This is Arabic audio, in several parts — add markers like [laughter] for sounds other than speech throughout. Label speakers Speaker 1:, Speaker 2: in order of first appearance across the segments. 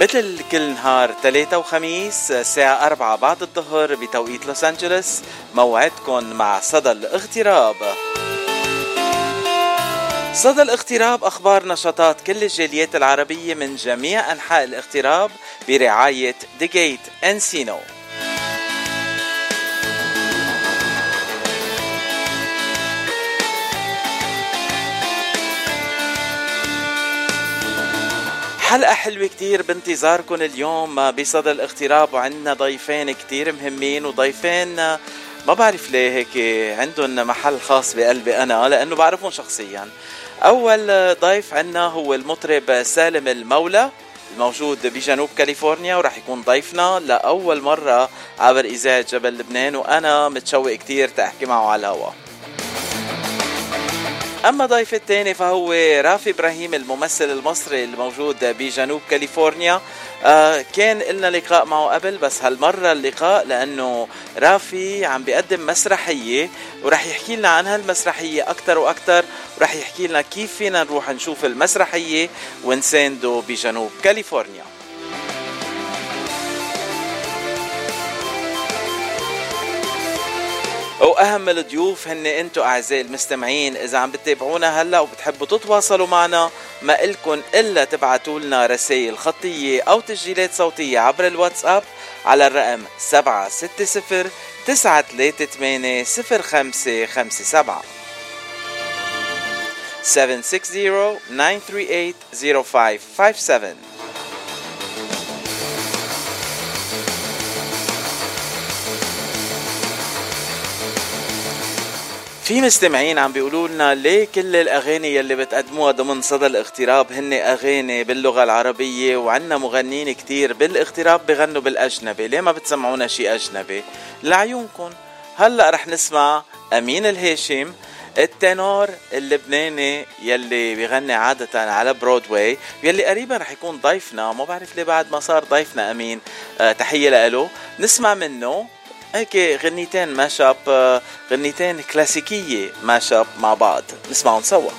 Speaker 1: مثل كل نهار ثلاثة وخميس الساعة أربعة بعد الظهر بتوقيت لوس أنجلوس موعدكم مع صدى الاغتراب. صدى الاغتراب أخبار نشاطات كل الجاليات العربية من جميع أنحاء الاغتراب برعاية ديجيت انسينو حلقة حلوة كتير بانتظاركم اليوم. بصدى الاغتراب وعندنا ضيفين كتير مهمين وضيفين ما بعرف ليه هيك عندهم محل خاص بقلبي أنا لأنه بعرفهم شخصيا. أول ضيف عندنا هو المطرب سالم المولى الموجود بجنوب كاليفورنيا وراح يكون ضيفنا لأول مرة عبر إذاعة جبل لبنان وأنا متشوق كتير تحكي معه على الهواء. أما ضيف الثاني فهو رافي إبراهيم الممثل المصري الموجود بجنوب كاليفورنيا. آه كان لنا لقاء معه قبل بس هالمرة اللقاء لأنه رافي عم بيقدم مسرحية ورح يحكي لنا عن هالمسرحية أكثر وأكثر ورح يحكي لنا كيف فينا نروح نشوف المسرحية ونسانده بجنوب كاليفورنيا. وأهم الضيوف هن أنتم أعزائي المستمعين إذا عم بتتابعونا هلأ وبتحبوا تتواصلوا معنا ما إلكن إلا تبعتوا لنا رسائل خطية أو تسجيلات صوتية عبر الواتساب على الرقم 760 938 0557 760 938 0557 في مستمعين عم بيقولوا لنا ليه كل الأغاني يلي بتقدموها ضمن صدى الاغتراب هن أغاني باللغة العربية وعنا مغنيين كتير بالاغتراب بغنوا بالأجنبي. ليه ما بتسمعونا شيء أجنبي؟ لعيونكم هلأ رح نسمع أمين الهاشم التنور اللبناني يلي بيغني عادة على برودواي يلي قريبا رح يكون ضيفنا. ما بعرف ليه بعد ما صار ضيفنا أمين. أه تحية له نسمع منه. هيك غنيتين ماش اب غنيتين كلاسيكية ماش اب مع بعض. نسمعهم سوا.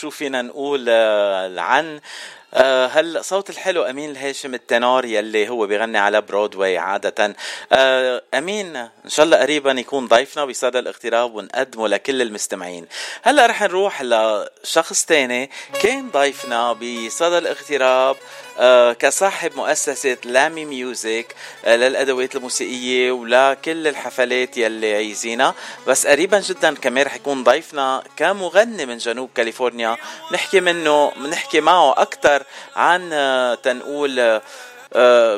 Speaker 1: شو فينا نقول آه، عن آه هلا صوت الحلو أمين الهاشم التنار يلي هو بيغني على برودواي عادة؟ آه أمين إن شاء الله قريبا يكون ضيفنا بصدى الاغتراب ونقدمه لكل المستمعين. هلأ رح نروح لشخص تاني. كان ضيفنا بصدى الاغتراب آه، كصاحب مؤسسة لامي Music آه، للأدوات الموسيقية ولكل الحفلات يلي عايزينها. بس قريبا جدا كمان رح يكون ضيفنا كمغني من جنوب كاليفورنيا. نحكي منه نحكي معه أكثر عن آه، تنقول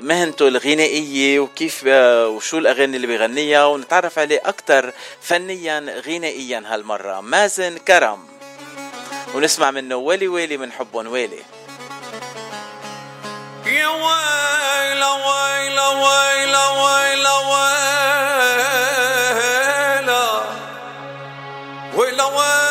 Speaker 1: مهنته الغنائية وكيف وشو الأغاني اللي بيغنيها ونتعرف عليه أكثر فنيا غنائيا هالمرة. مازن كرم. ونسمع منه ويلي ويلي من حبهم ويلي.
Speaker 2: يا ويلا ويلا ويلا ويلا ويلا ويلا ويلا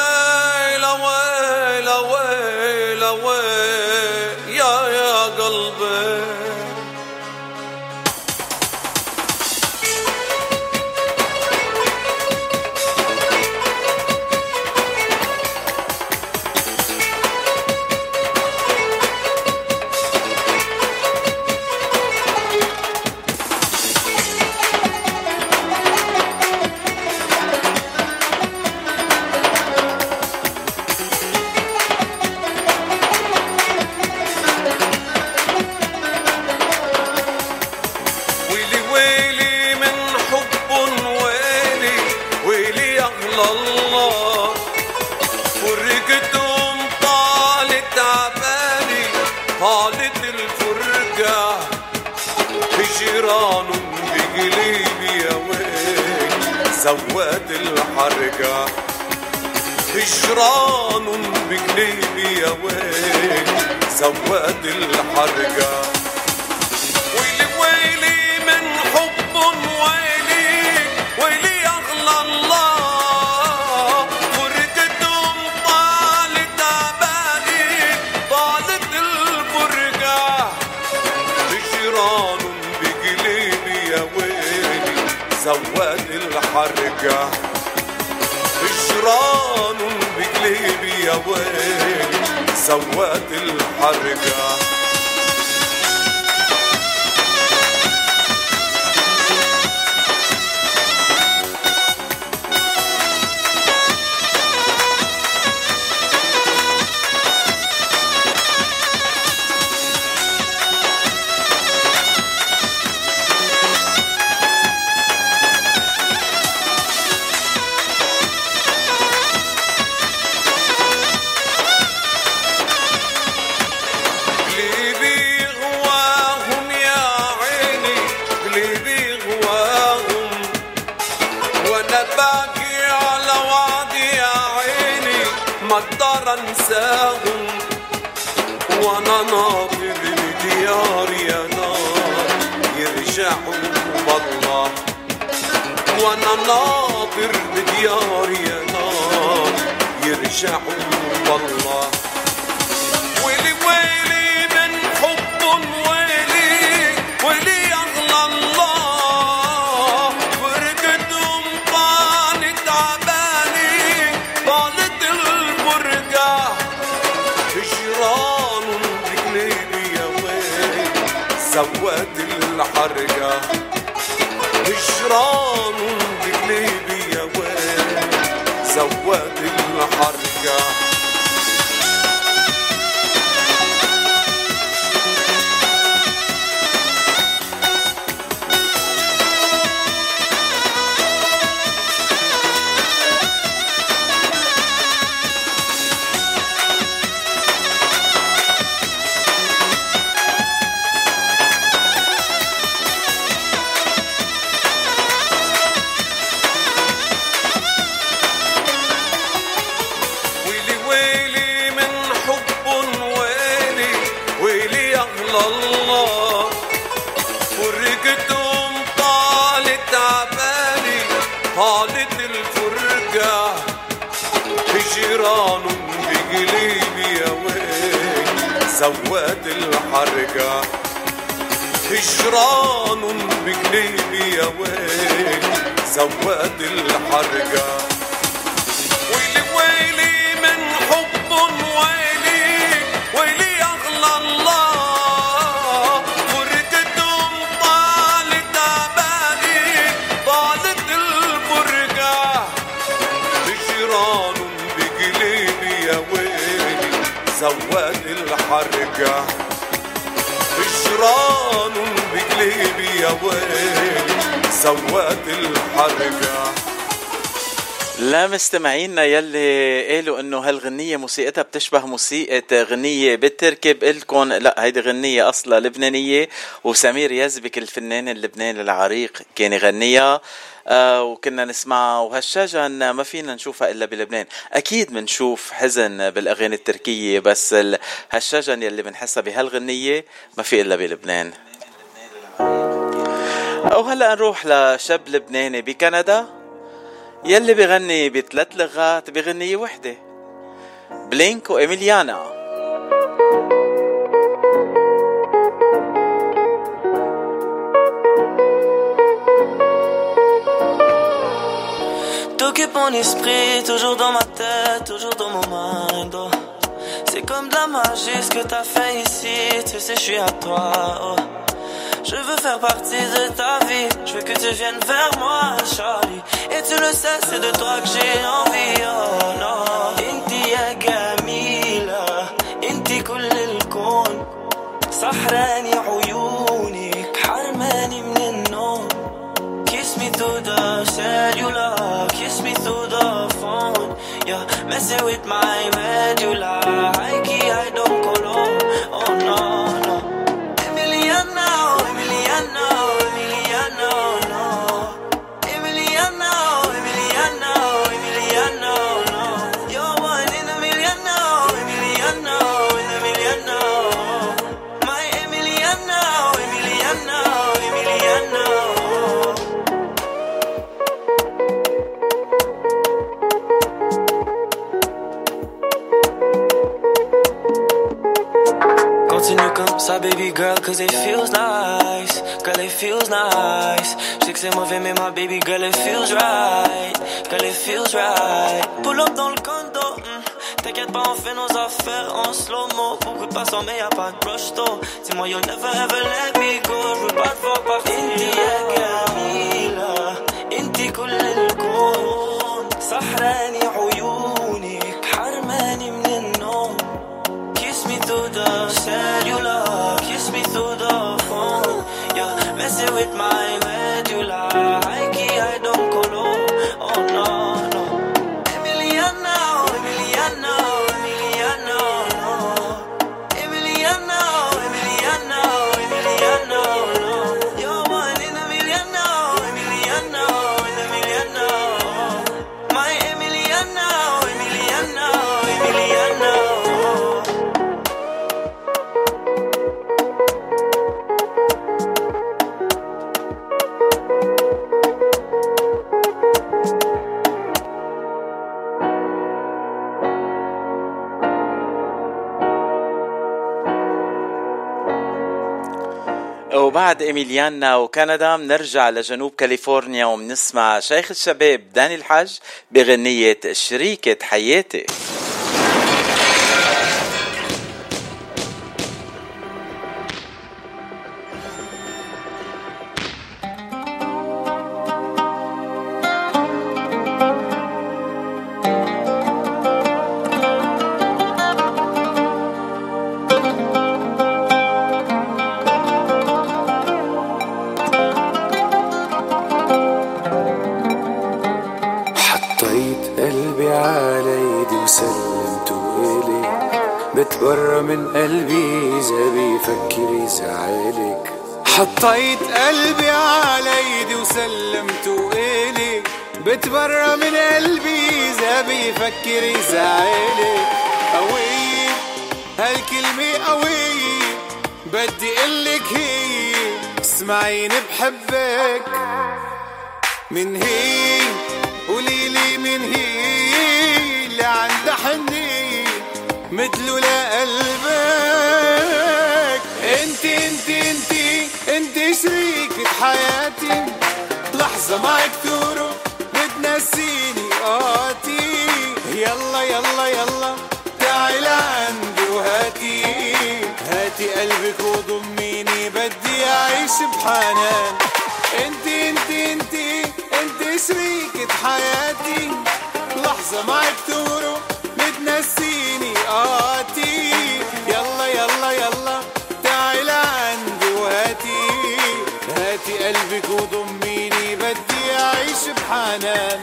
Speaker 2: هجران بقلبي يا ويلي زواد الحرقة.
Speaker 1: لا مستمعينا يلي قالوا إنه هالغنية موسيقتها بتشبه موسيقى غنية بالتركي بقلكن لا هيدي غنية أصلا لبنانية وسمير يزبك الفنان اللبناني العريق كان يغنيها. وكنا نسمعها وهالشجن ما فينا نشوفها إلا بلبنان. أكيد بنشوف حزن بالأغاني التركية بس هالشجن يلي بنحسها بهالغنية ما في إلا بلبنان. وهلا نروح لشاب لبناني بكندا. يلي بغني بثلاث لغات بغنية وحدة. بلينك وإميليانا
Speaker 3: T'occupes mon esprit, toujours dans ma tête, toujours dans mon mind. Oh. C'est comme de la magie ce que t'as fait ici, tu sais, je suis à toi. Oh. Je veux faire partie de ta vie. Je veux que tu viennes vers moi, Charlie. Et tu le sais, c'est de toi que j'ai envie. Oh non. Inti ya gamila. Inti كل الكون. سحراني عيونك. حرماني من النوم. Kiss me through the cellular. Yeah, messing with my medulla. High key, I don't color. Oh ça, baby girl, cause it feels nice. Girl, it feels nice. Je sais que c'est mauvais, mais ma baby girl, it feels right. Girl, it feels right. Pull up dans le condo. Mm. T'inquiète pas, on fait nos affaires en slow-mo. Beaucoup de passants, mais y'a pas de rush though. Dis-moi, you'll never ever let me go. Je veux pas te voir partir. Inti ya Camila. Inti كل الكون. سحراني عيونك. said you love, kiss me through the phone. You're messing with my life.
Speaker 1: وبعد إيميليانا وكندا بنرجع لجنوب كاليفورنيا وبنسمع شيخ الشباب داني الحج بغنية شريكة حياتي.
Speaker 4: قلبي على ايدي وسلمته إلي بتبرى من قلبي إذا بيفكر يزعلك قوية هالكلمة قوية بدي قلك هي. اسمعيني بحبك. من هي؟ قوليلي من هي؟ اللي عندها حنية مثله لقلبك. انت انت انت انت شريكة حياتي. لحظة معك تروح بتنسيني قاتي يلا يلا يلا. تعي لعندي وهاتي. هاتي قلبك وضميني. بدي أعيش بحنان. انت انت انت انت شريكة حياتي. لحظة معك تروح بتنسيني قلبك وضميني بدي أعيش بحنان.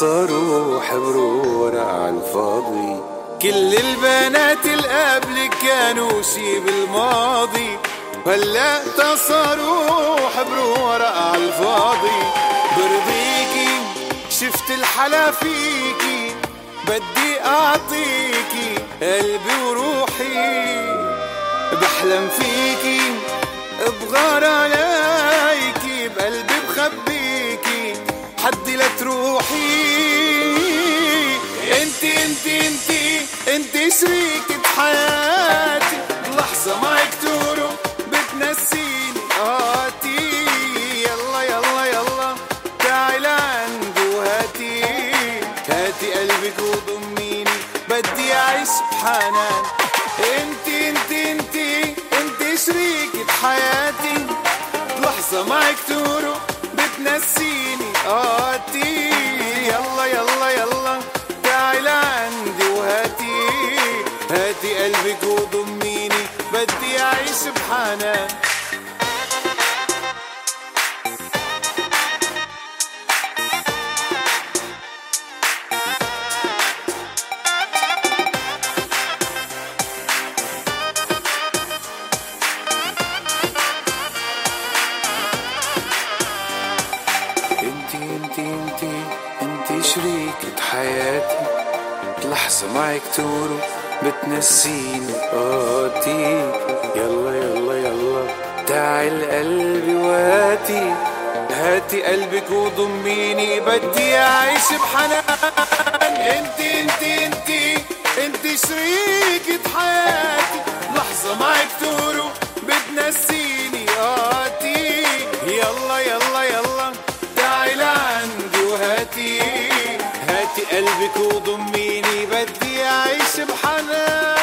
Speaker 1: صاروح حبرورة على الفاضي
Speaker 4: كل البنات اللي كانوا شي بالماضي هلا تصاروا حبروا ورق على الفاضي برضيكي شفت الحلا فيكي. بدي أعطيكي قلبي وروحي. بحلم فيكي بغار عليكي بقلبي بخبيكي. حدي لا تروحي. انت انت انت انت شريكة حياتي. لحظة معك تورو بتنسيني. قاتي يلا يلا يلا. تعي لعندي وهاتي. هاتي قلبك وضميني بدي أعيش بحنان. انت انت انت انت شريكة حياتي. لحظة معك تورو بتنسيني قاتي يلا يلا يلا. تعالي عندي وهاتي. هاتي قلبك وضميني. بدي أعيش بحنان.
Speaker 1: معك تورو بتنسيني. قاتي يلا يلا يلا. تعال قلبي وهاتي. هاتي قلبك وضميني. بدي أعيش بحنان. انت انت انت. انت شريكة حياتي. لحظة معك تورو بتنسيني. قاتي يلا يلا يلا. تعال عندي وهاتي. هاتي قلبك وضميني. يعيش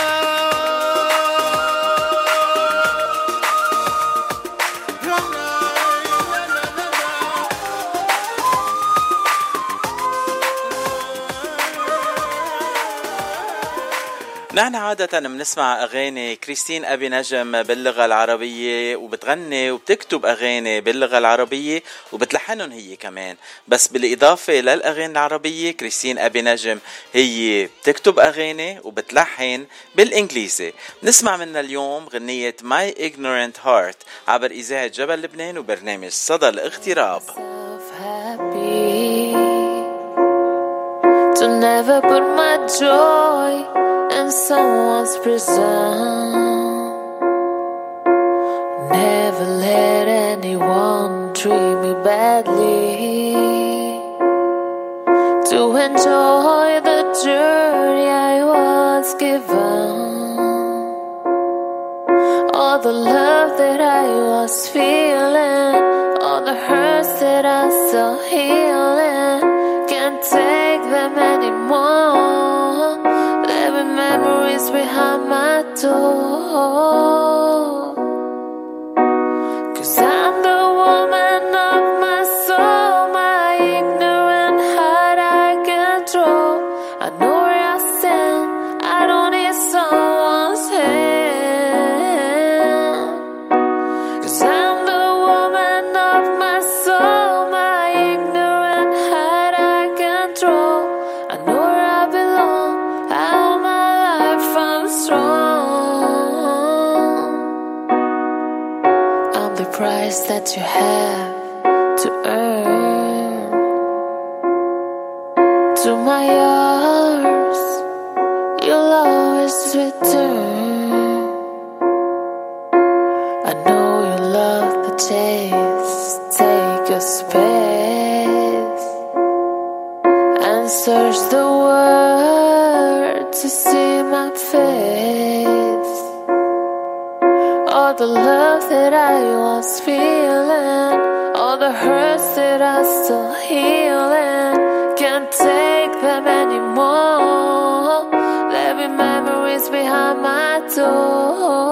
Speaker 5: نحن عادة بنسمع أغاني كريستين أبي نجم باللغة العربية وبتغني وبتكتب أغاني باللغة العربية وبتلحنهم هي كمان. بس بالإضافة للأغاني العربية كريستين أبي نجم هي بتكتب أغاني وبتلحن بالإنجليزي. نسمع منها اليوم غنية My Ignorant Heart عبر إذاعة جبل لبنان وبرنامج صدى الاغتراب. To never put my joy in someone's prison. Never let anyone treat me badly. To enjoy the journey I was given. All the love that I was feeling, all the hurts that I still healing, can't take them anymore behind my door. That you have that I was feeling, all the hurts that I still healing, can't take them anymore. There be memories behind my door.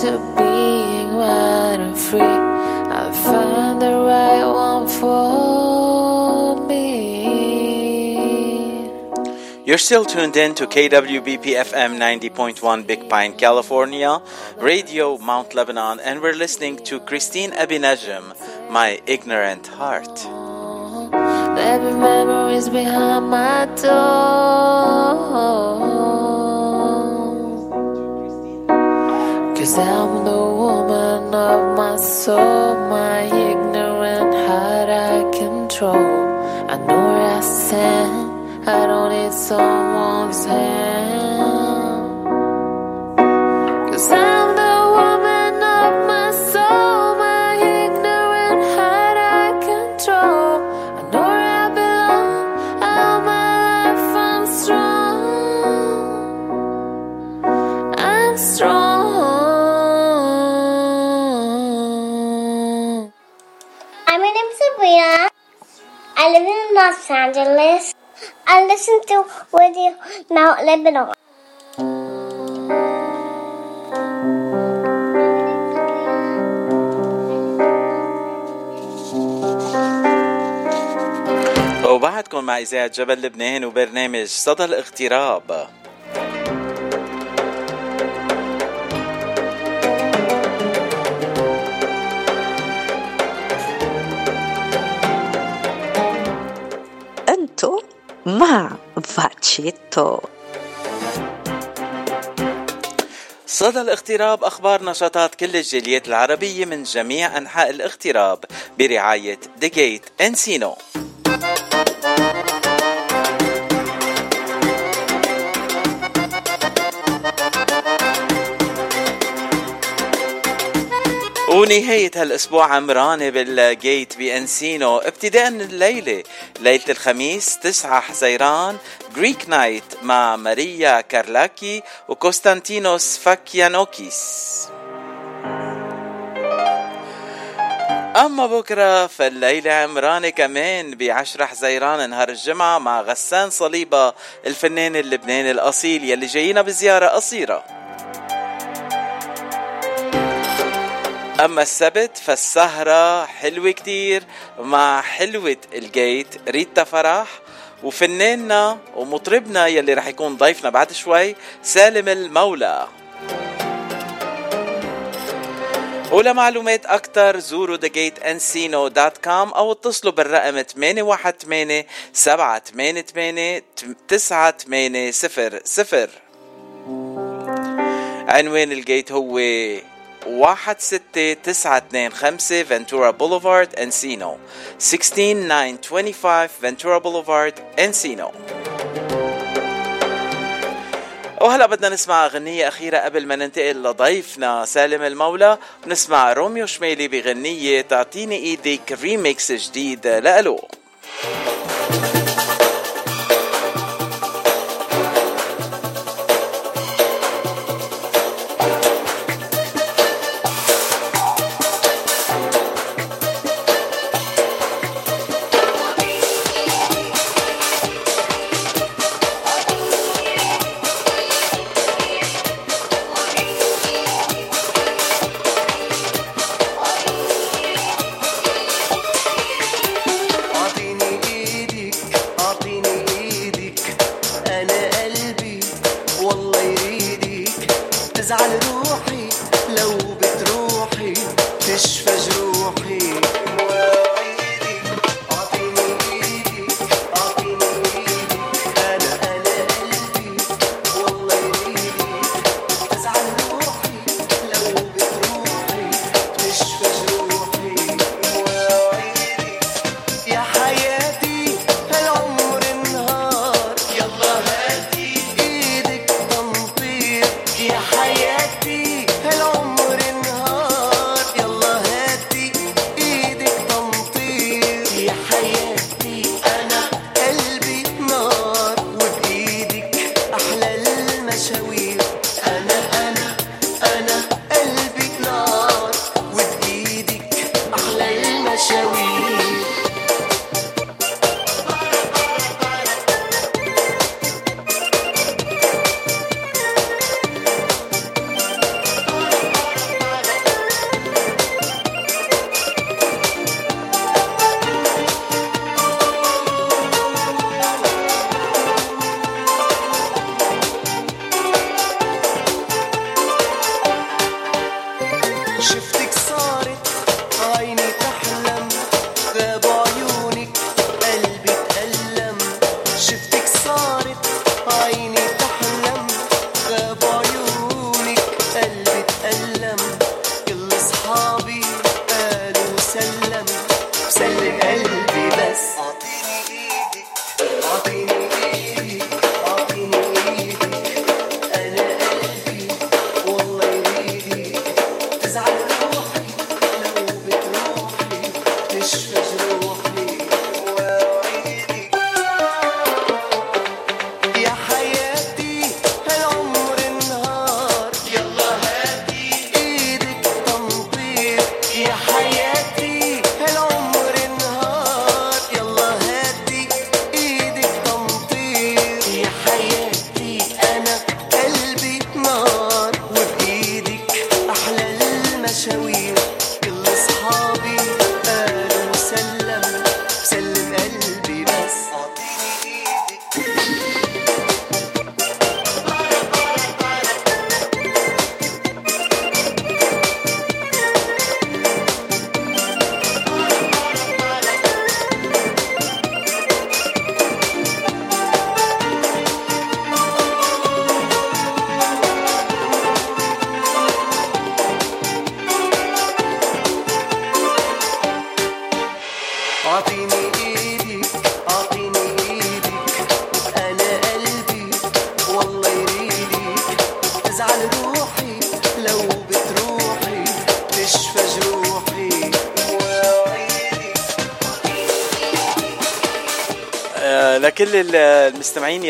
Speaker 5: To being wild and free. I found the right one for me.
Speaker 1: You're still tuned in to KWBP FM 90.1 Big Pine, California, Radio Mount Lebanon, and we're listening to Christine Abinajim, My Ignorant Heart.
Speaker 5: There be memories behind my door. Cause I'm the woman of my soul, my ignorant heart I control. I know where I stand, I don't need someone's hand. Cause I'm
Speaker 6: Los Angeles. I listen to Radio Mount Lebanon.
Speaker 1: وبعدكم مع إذاعة جبل لبنان وبرنامج صدى الاغتراب
Speaker 7: مع فاتشيتو
Speaker 1: صدى الاغتراب أخبار نشاطات كل الجاليات العربية من جميع أنحاء الاغتراب برعاية The Gate Encino ونهاية هالأسبوع عمرانة بال Gate ب Encino. ابتداء من الليلة ليلة الخميس 9 حزيران Greek night مع ماريا كارلاكي وكوستانتينوس فاكيانوكيس أما بكرة فالليلة عمرانة كمان بعشرة حزيران. نهار الجمعة مع غسان صليبة الفنان اللبناني الأصيل يلي جاينا بزيارة قصيرة. أما السبت فالسهرة حلوة كتير مع حلوة ال Gate ريتا فرح. وفناننا ومطربنا يلي رح يكون ضيفنا بعد شوي سالم المولى. ولمعلومات أكثر زوروا thegateencino.com أو اتصلوا بالرقم 818 788 9800 عنوان ال Gate هو 16925 Ventura Boulevard Encino 16925 Ventura Boulevard Encino وهلا بدنا نسمع أغنية أخيرة قبل ما ننتقل لضيفنا سالم المولى. ونسمع روميو شميلي بغنية تعطيني إيدك ريميكس جديد لألو.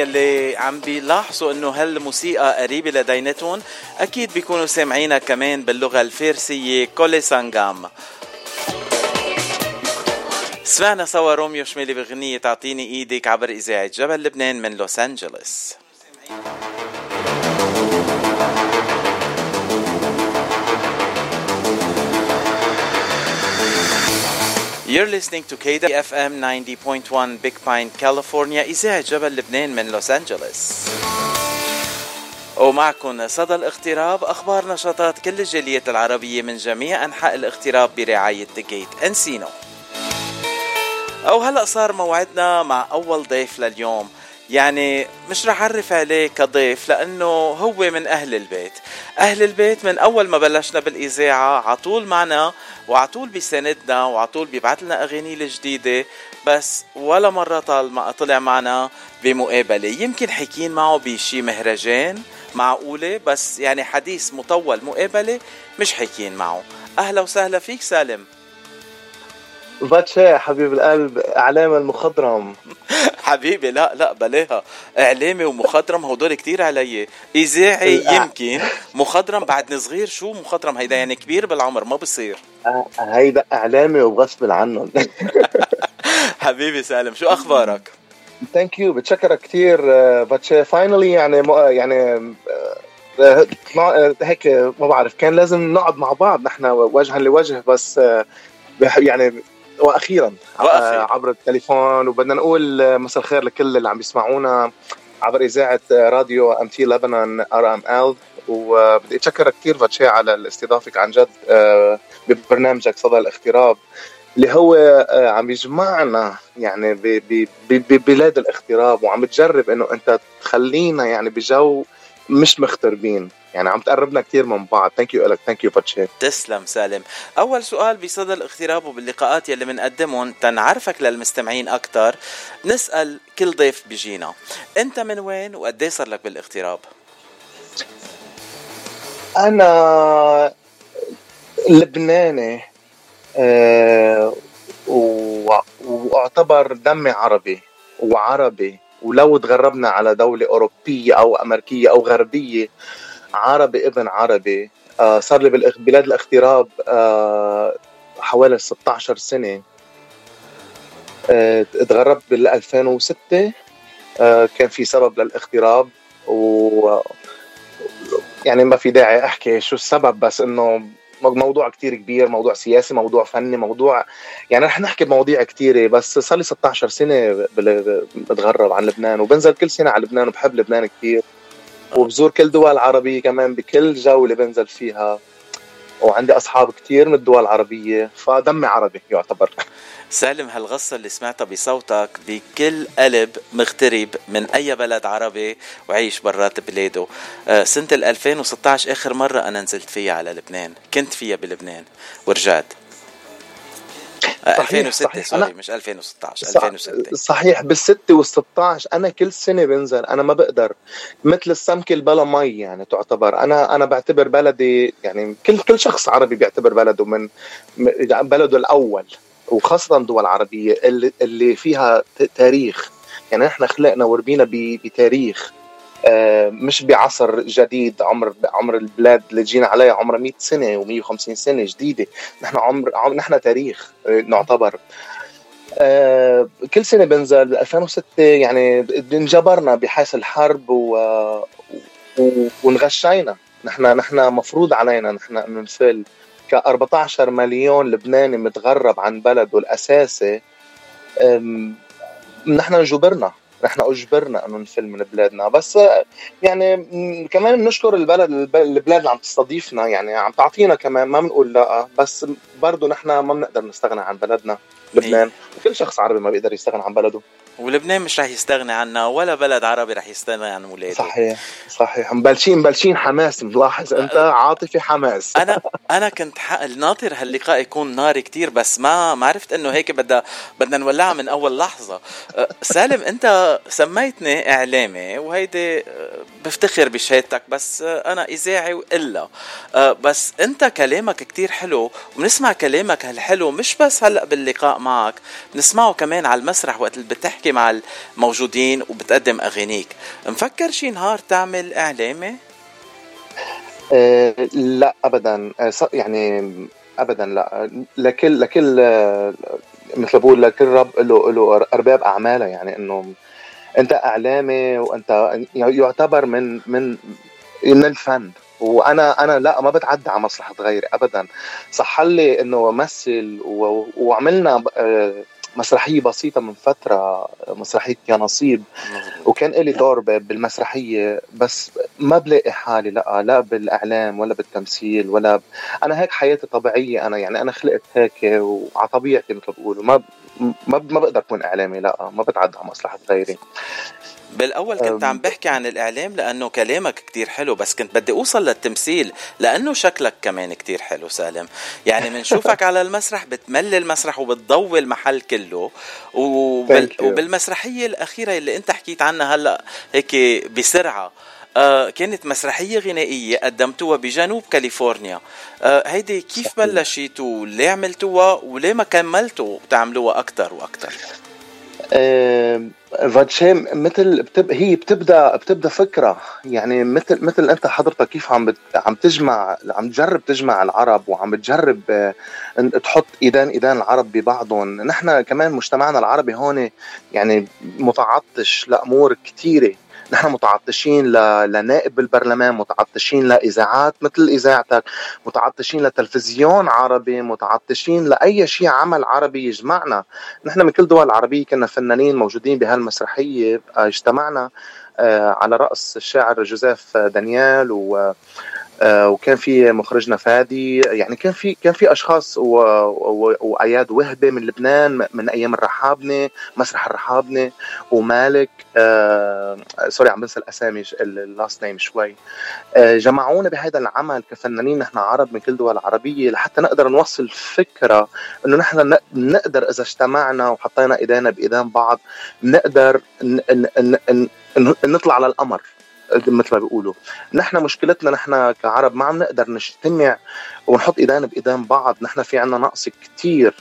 Speaker 1: يلي عم بيلاحظوا إنه هالموسيقى قريبة لدينتهم أكيد بيكونوا سامعينها كمان باللغة الفارسية كولي سانغام سمعنا سوا روميو شمالي بغنية تعطيني إيدك عبر إذاعة جبل لبنان من لوس أنجلوس. You're listening to KFM 90.1 Big Pine, California. إذاعة جبل لبنان من لوس أنجلوس ومعكم صدى الاغتراب أخبار نشاطات كل الجاليات العربية من جميع أنحاء الاغتراب برعاية تيكيت أنسينو أو هلأ صار موعدنا مع أول ضيف لليوم. يعني مش رح أعرف عليه كضيف لأنه هو من أهل البيت. أهل البيت من أول ما بلشنا بالإذاعة عطول معنا وعطول بيساندنا وعطول بيبعت لنا أغاني الجديدة بس ولا مرة طال ما طلع معنا بمقابلة. يمكن حكين معه بشي مهرجان معقولة بس يعني حديث مطول مقابلة مش حكين معه. أهلا وسهلا فيك سالم.
Speaker 8: باتشا حبيب القلب اعلام المخضرم. [laughs]
Speaker 1: حبيبي لا لا بلاها. إعلامي ومخضرم هدول كتير علي.
Speaker 8: إذاعي
Speaker 1: يمكن. مخضرم بعدني صغير شو مخضرم؟ هيدا يعني كبير بالعمر ما بصير.
Speaker 8: آه، هيدا إعلامي وغصب عنهم. [laughs] [laughs]
Speaker 1: حبيبي سالم شو أخبارك؟
Speaker 8: thank you بتشكرك كثير باتشي finally يعني م- يعني آه، آه، هيك ما بعرف كان لازم نقعد مع بعض نحن وجها لوجه بس آه، يعني وأخيرا
Speaker 1: وأخيراً.
Speaker 8: آه، عبر التليفون وبدنا نقول آه، مساء الخير لكل اللي عم يسمعونا عبر إذاعة آه، راديو MTV لبنان RML وبدي أتشكرك كثير باتشي على استضافتك عن جد آه، ببرنامجك صدى الاغتراب اللي هو عم يجمعنا يعني ببلاد الاغتراب وعم تجرب إنه أنت تخلينا يعني بجو مش مغتربين يعني عم تقربنا كثير من بعض. thank you لك thank you باتشي
Speaker 1: تسلم سالم. أول سؤال بصدى الاغتراب وباللقاءات يلي بنقدمهم تنعرفك للمستمعين أكثر نسأل كل ضيف بيجينا أنت من وين وقد صار لك بالاغتراب
Speaker 8: أنا لبناني و- وأعتبر دمي عربي وعربي. ولو تغربنا على دولة أوروبية أو أمريكية أو غربية عربي ابن عربي آه، صار لي ببلاد الاغتراب آه، حوالي 16 سنة. آه، تغربت بال 2006 آه، كان في سبب للاغتراب و يعني ما في داعي أحكي شو السبب بس إنه موضوع كتير كبير موضوع سياسي موضوع فني موضوع يعني رح نحكي بمواضيع كتيرة بس صار لي 16 سنة بتغرب عن لبنان وبنزل كل سنة على لبنان وبحب لبنان كتير. وبزور كل دول عربية كمان بكل جولة بنزل فيها. وعندي أصحاب كتير من الدول العربية فدمي عربي يعتبر.
Speaker 1: سالم هالغصة اللي سمعتها بصوتك بكل قلب مغترب من أي بلد عربي وعيش برات بلاده آه، ال 2016 آخر مرة أنا نزلت فيها على لبنان كنت فيها بلبنان ورجعت.
Speaker 8: صحيح،
Speaker 1: 2006
Speaker 8: صحيح.
Speaker 1: سوري مش 2016
Speaker 8: صح-
Speaker 1: 2006
Speaker 8: صحيح بالستة والستاش أنا كل سنة بنزل أنا ما بقدر. مثل السمكه اللي بلا مي يعني تعتبر. أنا أنا بعتبر بلدي يعني كل كل شخص عربي بيعتبر بلده من م- بلده الأول وخاصة دول عربيه اللي, اللي فيها تاريخ. يعني إحنا خلقنا وربينا بتاريخ. آه، مش بعصر جديد عمر عمر البلاد اللي جينا عليها عمرها 100 سنة و150 سنة جديدة. نحن عمر عم- نحن تاريخ آه، نعتبر. آه، كل سنة بنزل 2006 يعني انجبرنا بحيث الحرب و... و... ونغشينا. نحن نحن مفروض علينا نحن انه نفل ك 14 مليون لبناني متغرب عن بلده الأساسي نحن انجبرنا. نحن اجبرنا انه نفل من بلادنا بس يعني كمان بنشكر البلد الب- البلاد اللي عم تستضيفنا يعني عم تعطينا كمان ما بنقول لا بس برضه نحن ما بنقدر نستغنى عن بلدنا لبنان. وكل شخص عربي ما بيقدر يستغنى عن بلده.
Speaker 1: ولبنان مش رح يستغني عنا ولا بلد عربي رح يستغني عن اولاده
Speaker 8: صحيح صحيح. مبلشين مبلشين حماس ملاحظ أنت؟ عاطفي حماس. [laughs]
Speaker 1: أنا أنا كنت. ناطر هاللقاء يكون ناري كتير بس ما ما عرفت إنه هيك بدها بدنا نولعها من أول لحظة. أه، سالم أنت سميتني إعلامي وهيدي أه، بفتخر بشهادتك بس أه، أنا إذاعي وإلا. أه، بس أنت كلامك كتير حلو وبنسمع كلامك هالحلو مش بس هلأ باللقاء معك بنسمعه كمان على المسرح وقت اللي بتحكي. مع الموجودين وبتقدم أغانيك. مفكر شي نهار تعمل اعلامي
Speaker 8: آه لا ابدا. آه يعني ابدا لا. لكل لكل آه، مثل بقول لكل رب له له أرباب أعماله. يعني إنه أنت اعلامي وأنت يعتبر من من من الفن. وأنا أنا لا ما بتعدى على مصلحة غيري ابدا. صح لي إنه امثل وعملنا مسرحية بسيطة من فترة مسرحية يا نصيب. وكان لي دور ب- بالمسرحية بس ما بلاقي حالي لا لا بالإعلام ولا بالتمثيل ولا ب... أنا هيك حياتي طبيعية أنا يعني أنا خلقت هيك وعلى طبيعتي مثل بقولوا. ما ما ما بقدر أكون إعلامي لا ما بتعدى على مصلحة غيري.
Speaker 1: بالأول كنت عم بحكي عن الإعلام لأنه كلامك كتير حلو بس كنت بدي أوصل للتمثيل لأنه شكلك كمان كتير حلو سالم. يعني بنشوفك [laughs] على المسرح بتملي المسرح وبتضوي المحل كله وبال. وبالمسرحية الأخيرة اللي أنت حكيت عنها هلأ هيك بسرعة آه كانت مسرحية غنائية قدمتوها بجنوب كاليفورنيا. آه هيدي كيف بلشتوا؟ وليه عملتوها؟ وليه ما كملتوا تعملوها أكتر وأكتر؟
Speaker 8: آه، فاتشام مثل بتب... هي بتبدأ بتبدأ فكرة. يعني مثل مثل أنت حضرتك كيف عم بت... عم تجمع عم تجرب تجمع العرب وعم آه، إن تحط ايدان ايدان العرب ببعضهم. نحن كمان مجتمعنا العربي هون يعني متعطش لأمور كثيره نحن متعطشين ل... لنائب بالبرلمان متعطشين لإذاعات مثل إذاعتك متعطشين لتلفزيون عربي متعطشين لأي شيء عمل عربي يجمعنا. نحن من كل دول العربية كنا فنانين موجودين بهالمسرحية آه، اجتمعنا آه، على رأس الشاعر جوزيف دانيال و وكان في مخرجنا فادي. يعني كان في كان في أشخاص وأياد وهبة من لبنان من أيام الرحابنة مسرح الرحابنة ومالك آه سوري عم بنسى الأسامي ال last name شوي. آه جمعونا بهذا العمل كفنانين نحن عرب من كل دول العربية لحتى نقدر نوصل فكرة إنه نحن نقدر إذا اجتمعنا وحطينا إيدينا بإيدين بعض نقدر نطلع على القمر مثل ما بيقولوا. نحن مشكلتنا نحن كعرب ما عم نقدر نجتمع ونحط ايدينا بإيدين بعض. نحن في عنا نقص كتير.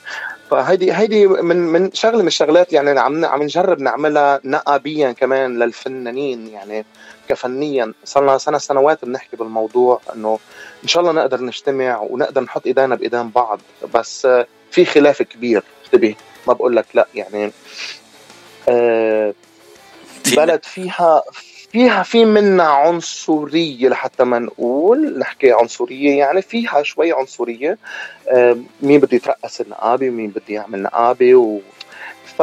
Speaker 8: فهيدي هيدي من من شغلة من الشغلات يعني عم عم نجرب نعملها نقابيا كمان للفنانين يعني كفنيا. صار لنا سنه سنوات بنحكي بالموضوع إنه إن شاء الله نقدر نجتمع ونقدر نحط إيدينا بإيدين بعض. بس في خلاف كبير. انتبه ما بقول لك لا يعني. آه بلد فيها فيها في منا عنصرية لحتى ما نقول نحكي عنصرية يعني فيها شوي عنصرية. آه، مين بده يترأس النقابة ومين بده يعمل نقابة و ف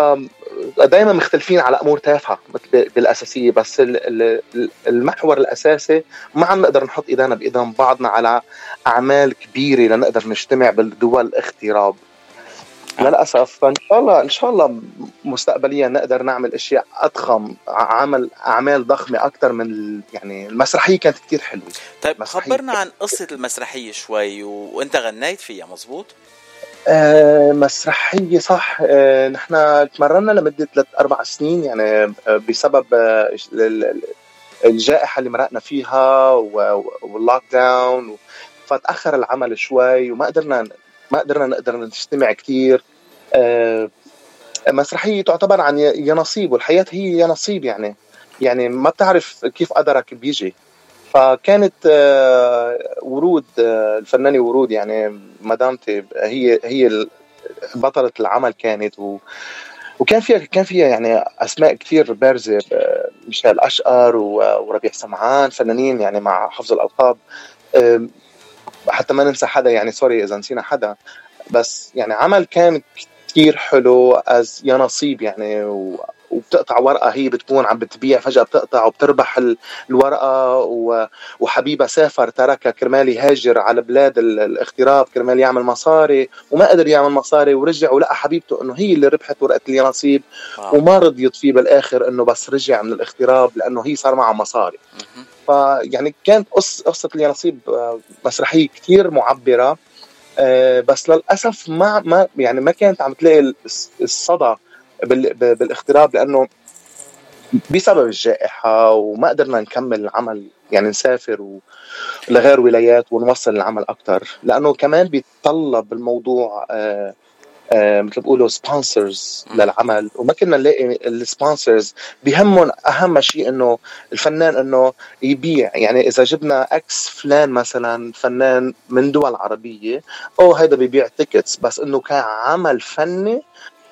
Speaker 8: دائما مختلفين على أمور تافهة مثل بالأساسية بس ال- ال- المحور الأساسي ما عم نقدر نحط إيدينا بإيدين بعضنا على أعمال كبيرة لنقدر نجتمع بالدول اغتراب للأسف. فإن شاء الله إن شاء الله مستقبليا نقدر نعمل أشياء أضخم عمل أعمال ضخمة أكثر من يعني المسرحية كانت كثير حلوة.
Speaker 1: طيب خبرنا عن قصة المسرحية شوي و... وأنت غنيت فيها مزبوط؟
Speaker 8: آه، مسرحية صح. آه، نحن تمرنا لمدة ثلاث أربع سنين يعني آه، بسبب آه، ال- ال- الجائحة اللي مرقنا فيها واللوك داون فتأخر العمل شوي وما قدرنا ما قدرنا نقدر نجتمع كثير مسرحية تعتبر عن ي- يناصيب والحياة هي يناصيب يعني. يعني ما بتعرف كيف قدرك بيجي. فكانت آه، ورود آه، الفنانة ورود يعني مدامتي هي هي بطلة العمل كانت و وكان فيها كان فيها يعني أسماء كثير بارزة آه، ميشيل أشقر وربيع سمعان فنانين يعني مع حفظ الألقاب. حتى ما ننسى حدا يعني سوري إذا نسينا حدا بس يعني عمل كان كثير حلو as يا نصيب يعني و وبتقطع ورقة هي بتكون عم بتبيع فجأة بتقطع وبتربح ال- الورقة و- وحبيبها سافر تركها كرمال يهاجر على بلاد ال- الاغتراب كرمال يعمل مصاري وما قدر يعمل مصاري ورجع ولقى حبيبته إنه هي اللي ربحت ورقة اليانصيب
Speaker 1: واو.
Speaker 8: وما رضيت فيه بالآخر إنه بس رجع من الاغتراب لأنه هي صار معها مصاري فيعني كانت قص قصة اليانصيب آه، مسرحية كثير معبرة آه، بس للأسف ما ما يعني ما كانت عم تلاقي الص- الصدى بالاغتراب لأنه بسبب الجائحة وما قدرنا نكمل العمل يعني نسافر. لغير ولايات ونوصل العمل أكثر لأنه كمان بيتطلب الموضوع آه مثل بيقولوا sponsors للعمل. وما كنا نلاقي ال sponsors بهمهم أهم شيء إنه الفنان إنه يبيع. يعني إذا جبنا X فلان مثلا فنان من دول عربية أو هيدا بيبيع tickets بس إنه كعمل فني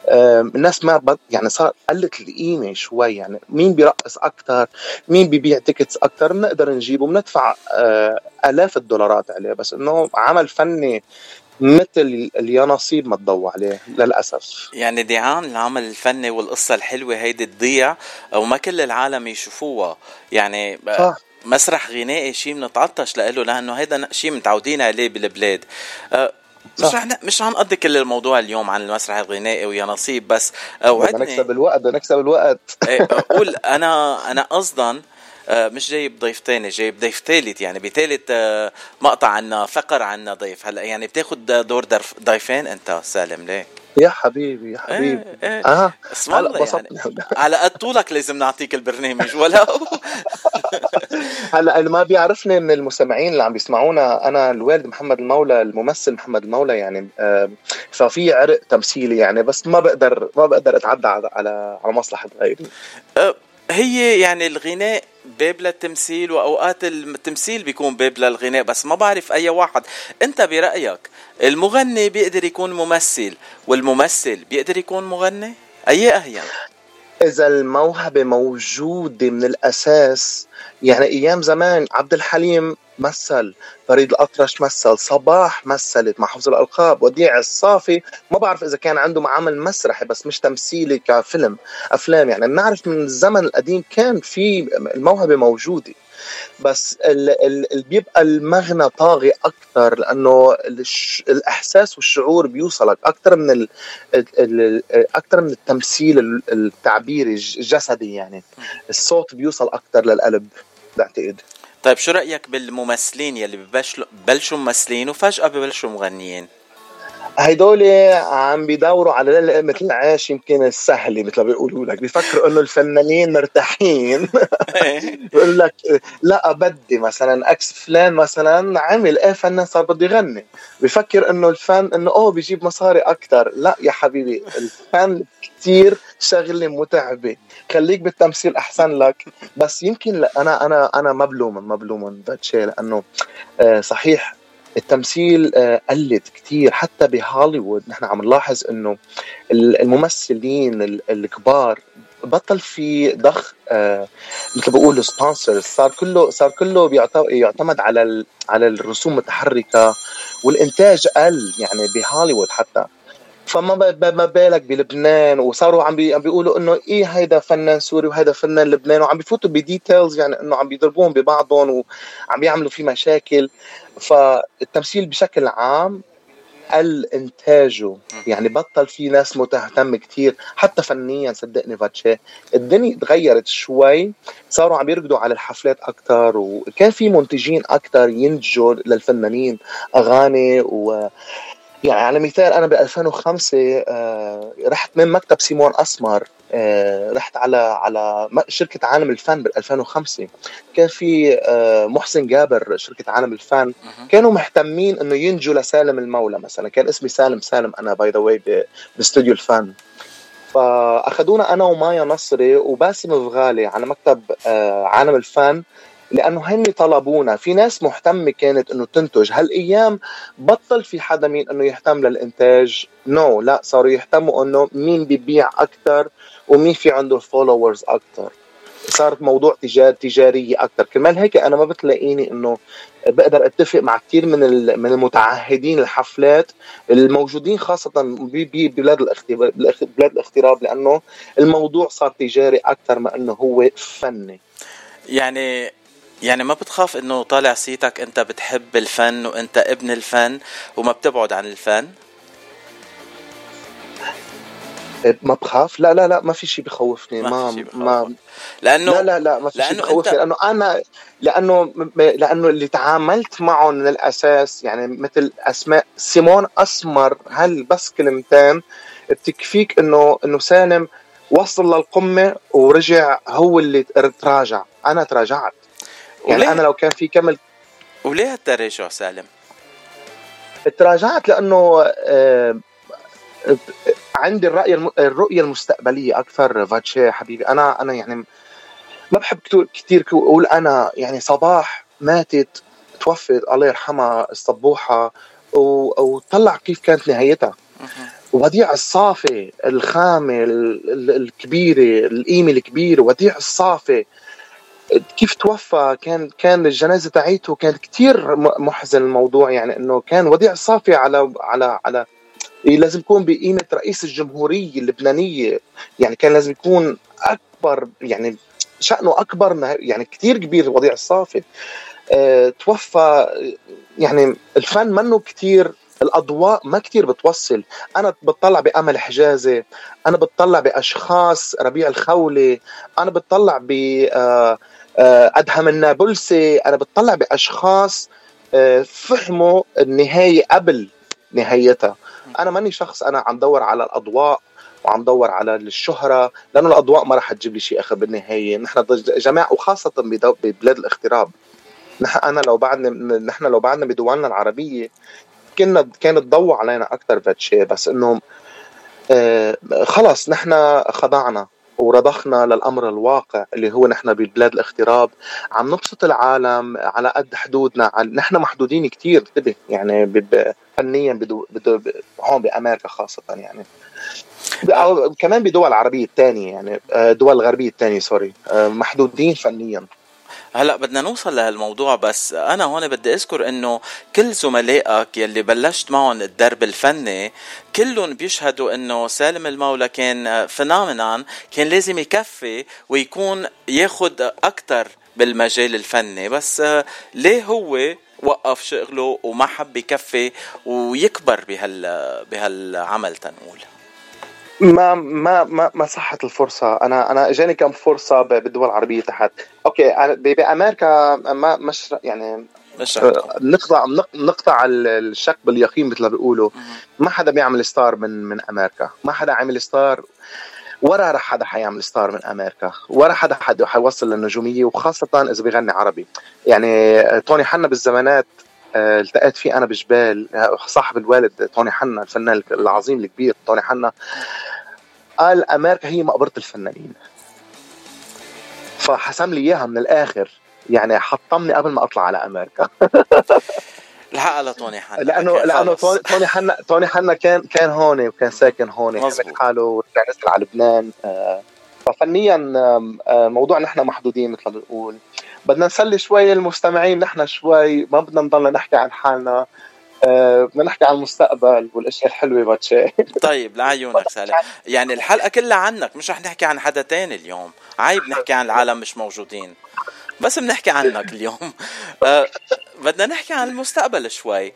Speaker 8: الناس ما بد يعني صار قلت القيمة شوي. يعني مين بيرقص أكثر مين بيبيع tickets أكثر بنقدر نجيبه بندفع آه، آلاف الدولارات عليه. بس إنه عمل فني مثل اليانصيب ما تضوى عليه للأسف
Speaker 1: يعني دعان العمل الفني والقصة الحلوة هيدي تضيع وما كل العالم يشوفوها يعني ب-
Speaker 8: صح.
Speaker 1: مسرح غنائي شيء بنتعطش له لأنه هيدا شيء متعودين عليه بالبلاد أه، مش. رح مش رح نقضي كل الموضوع اليوم عن المسرح الغنائي ويا نصيب بس
Speaker 8: بدنا
Speaker 1: وعدني
Speaker 8: نكسب الوقت بدنا نكسب الوقت
Speaker 1: إيه، أقول أنا أنا قصدا آه، مش جايب ضيف تاني جايب ضيف ثالث يعني بثالث آه، مقطع عنا فقر عنا ضيف. هلا يعني بتاخد دور ضيفين؟ انت سالم ليه؟
Speaker 8: يا حبيبي يا حبيبي.
Speaker 1: إيه، إيه.
Speaker 8: آه.
Speaker 1: اسم
Speaker 8: هلا
Speaker 1: الله يعني. على قد طولك لازم نعطيك البرنامج ولو [laughs]
Speaker 8: هلا اللي ما بيعرفني من المستمعين اللي عم بيسمعونا أنا الوالد محمد المولى الممثل محمد المولى يعني آه، ففي عرق تمثيلي يعني بس ما بقدر ما بقدر أتعدى على على على مصلحة غيري
Speaker 1: أه، هي يعني الغناء باب للتمثيل وأوقات التمثيل بيكون باب للغناء بس ما بعرف أي واحد. أنت برأيك المغني بيقدر يكون ممثل والممثل بيقدر يكون مغني؟ أي اهين
Speaker 8: إذا الموهبة موجودة من الأساس يعني أيام زمان عبد الحليم مثل فريد الأطرش مثل صباح مثلت مع حفظ الألقاب وديع الصافي. ما بعرف إذا كان عنده عمل مسرحي بس مش تمثيلي كفيلم أفلام يعني. بنعرف من الزمن القديم كان في الموهبة موجودة بس ال- ال- اللي بيبقى المغنى طاغي أكثر لأنه الإحساس والشعور بيوصلك أكثر من ال ال- ال- أكثر من التمثيل ال- التعبيري الج- الجسدي يعني. الصوت بيوصل أكثر للقلب بعتقد.
Speaker 1: طيب شو رأيك بالممثلين يلي ببلشوا ممثلين وفجأة ببلشوا مغنيين؟
Speaker 8: هيدول عم بيدوروا على لقمة العيش يمكن السهلة مثل ما بيقولوا لك. بيفكروا إنه الفنانين مرتاحين. [laughs] بيقول لك لا بدي مثلا إكس فلان مثلا عمل إيه فنان صار بده يغني. بفكر إنه الفن إنه أوه بيجيب مصاري أكثر لا يا حبيبي الفن كثير شغلة متعبة. خليك بالتمثيل أحسن لك. بس يمكن لا أنا أنا أنا ما بلوم ما بلوم باتشي لأنه آه، صحيح التمثيل آه، قلت كتير. حتى بهوليوود نحن عم نلاحظ إنه ال- الممثلين ال- الكبار بطل في ضخ آه، مثل بقولوا sponsors صار كله صار كله يعتمد على على الرسوم المتحركة والإنتاج قل يعني بهوليوود حتى. فما ما بالك بلبنان؟ وصاروا عم بي عم بيقولوا إنه إيه هيدا فنان سوري وهيدا فنان لبناني وعم بيفوتوا ب details يعني إنه عم بيضربون ببعضهم وعم بيعملوا في مشاكل. فالتمثيل بشكل عام قل إنتاجه. يعني بطل في ناس مهتم كتير حتى فنيا صدقني فاتشي الدنيا تغيرت شوي صاروا عم يركضوا على الحفلات أكثر وكان في منتجين أكثر ينتجوا للفنانين أغاني و يعني على مثال أنا ب 2005 آه، رحت من مكتب سيمون أسمر آه، رحت على على شركة عالم الفن بال 2005 كان في آه، محسن جابر شركة عالم الفن. كانوا مهتمين إنه ينتجوا لسالم المولى مثلا. كان اسمي سالم سالم أنا by the way باستوديو الفن. فأخذونا أنا ومايا نصري وباسم فغالي على مكتب عالم الفن. لأنه هن طلبونا. في ناس مهتمة كانت إنه تنتج. هالأيام بطل في حدا مين إنه يهتم للإنتاج؟ no, no, لا صاروا يهتموا إنه مين بيبيع أكثر ومين في عنده followers أكثر صارت موضوع تجار تجارية أكثر كرمال هيك أنا ما بتلاقيني إنه بقدر أتفق مع كثير من من المتعهدين الحفلات الموجودين خاصة ب- ببلاد بلاد الاغتراب لأنه الموضوع صار تجاري أكثر ما إنه هو فني.
Speaker 1: يعني يعني ما بتخاف إنه طالع صيتك أنت بتحب الفن وأنت ابن الفن وما بتبعد عن الفن؟
Speaker 8: ما بخاف. لا لا لا ما في شيء بخوفني.
Speaker 1: ما
Speaker 8: ما ما
Speaker 1: لأنه
Speaker 8: لا لا لا ما في شيء بخوفني. لأنه أنا لأنه لأنه اللي تعاملت معه من الأساس يعني مثل اسماء سيمون أسمر هل بس كلمتين بتكفيك انه إنه سالم وصل للقمة ورجع هو اللي تراجع. أنا تراجعت. يعني
Speaker 1: وليه؟
Speaker 8: أنا لو كان في كمل
Speaker 1: وليه هالتراجع سالم؟
Speaker 8: تراجعت لأنه آه، عندي الرأي الم- الرؤية المستقبلية أكثر فاتشي حبيبي أنا أنا يعني ما بحب كو- أقول أنا يعني صباح ماتت توفت الله يرحمها الصبوحة و- وطلع كيف كانت نهايتها وديع الصافي الخامة ال- ال- الكبيرة القيمة الكبيرة وديع الصافي كيف توفى؟ كان كان الجنازة تاعيته كانت كتير م- محزن الموضوع يعني إنه كان وديع الصافي على على على إيه لازم يكون بقيمة رئيس الجمهورية اللبنانية. يعني كان لازم يكون أكبر يعني شأنه أكبر يعني كتير كبير وضيع الصافي أه توفى يعني الفن منه كتير. الأضواء ما كتير بتوصل. أنا بتطلع بأمل حجازي أنا بتطلع بأشخاص ربيع الخولي أنا بتطلع ب آه، آه، أدهم النابلسي أنا بتطلع بأشخاص آه، فهموا النهاية قبل نهايتها. أنا ماني شخص أنا عم دور على الأضواء وعم دور على الشهرة لأنه الأضواء ما راح تجيب لي شيء أخر بالنهاية. نحن جماعة وخاصة ببلاد الاغتراب. نحن أنا لو بعدنا نحن لو بعدنا بدولنا العربية كنا كان الضوء علينا أكثر فاتشي بس إنه آه خلص نحن خضعنا ورضخنا للأمر الواقع اللي هو نحن ببلاد الاغتراب. عم نبسط العالم على قد حدودنا نحن محدودين كتير انتبه يعني ب- فنيا بدو بدو هون بأمريكا خاصة يعني. أو كمان بدول العربيه الثانية يعني آه، دول الغربيه الثانية سوري آه، محدودين فنيا.
Speaker 1: هلا بدنا نوصل لهالموضوع بس أنا هون بدي أذكر إنه كل زملائك يلي بلشت معهم الدرب الفني كلهم بيشهدوا إنه سالم المولى كان phenomenon كان لازم يكفي ويكون ياخد أكثر بالمجال الفني. بس ليه هو وقف شغله وما حب يكفي ويكبر بهال بهالعمل تنقول؟
Speaker 8: ما ما ما ما صحت الفرصة. أنا أنا إجاني كم فرصة بالدول العربية تحت. okay بامريكا ما مش يعني آه، نقطع نق- نقطع ال- الشك باليقين مثل ما بيقولوا. ما حدا بيعمل star من من أمريكا. ما حدا عمل star. ولا رح حدا حيعمل star من أمريكا. ولا حدا حدا حيوصل للنجوميه وخاصة إذا بيغني عربي. يعني توني حنا بالزمانات التقيت فيه أنا بجبال آه، صاحب الوالد توني حنا الفنان العظيم الكبير توني حنا. قال أمريكا هي مقبرة الفنانين. فحسم لي إياها من الآخر. يعني حطمني قبل ما أطلع على أمريكا. [laughs]
Speaker 1: الحق لطوني حنا.
Speaker 8: لأنه
Speaker 1: لأنه.
Speaker 8: توني حنا توني حنا كان كان هون وكان ساكن هون حاله ورجع نزل على لبنان آه، ففنيا موضوع نحن محدودين مثل ما بنقول. بدنا نسلي شوي المستمعين نحن شوي ما بدنا نضلنا نحكي عن حالنا آه، بدنا نحكي عن المستقبل والأشياء الحلوة باتشي [laughs]
Speaker 1: طيب لعيونك سالم. يعني الحلقة كلها عنك مش رح نحكي عن حدا تاني اليوم. عيب نحكي عن العالم مش موجودين. بس بنحكي عنك اليوم. آه بدنا نحكي عن المستقبل شوي.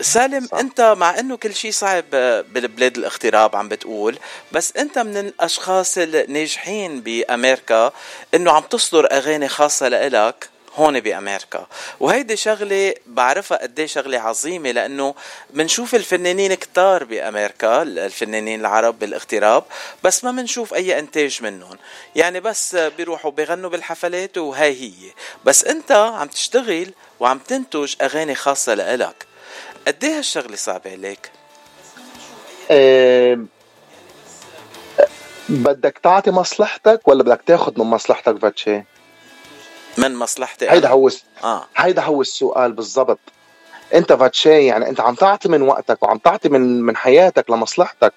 Speaker 1: سالم انت مع انه كل شيء صعب بالبلاد الاغتراب عم بتقول بس انت من الأشخاص الناجحين بأمريكا إنه عم تصدر أغاني خاصة لإلك هون بأمريكا. وهيدي شغلة بعرفها قد إيه شغلة عظيمة لأنه بنشوف الفنانين كتار بأمريكا الفنانين العرب بالاغتراب بس ما بنشوف أي إنتاج منهم. يعني بس بيروحوا بيغنوا بالحفلات وهي هي. بس انت عم تشتغل وعم تنتج أغاني خاصة لإلك. قد إيه هالشغلة صعبة عليك
Speaker 8: آه، بدك تعطي مصلحتك ولا بدك تاخذ من مصلحتك فاتشي؟
Speaker 1: من مصلحتي
Speaker 8: هيدا. هو
Speaker 1: آه
Speaker 8: هيدا هو السؤال بالضبط أنت فاتشي يعني أنت عم تعطي من وقتك وعم تعطي من من حياتك لمصلحتك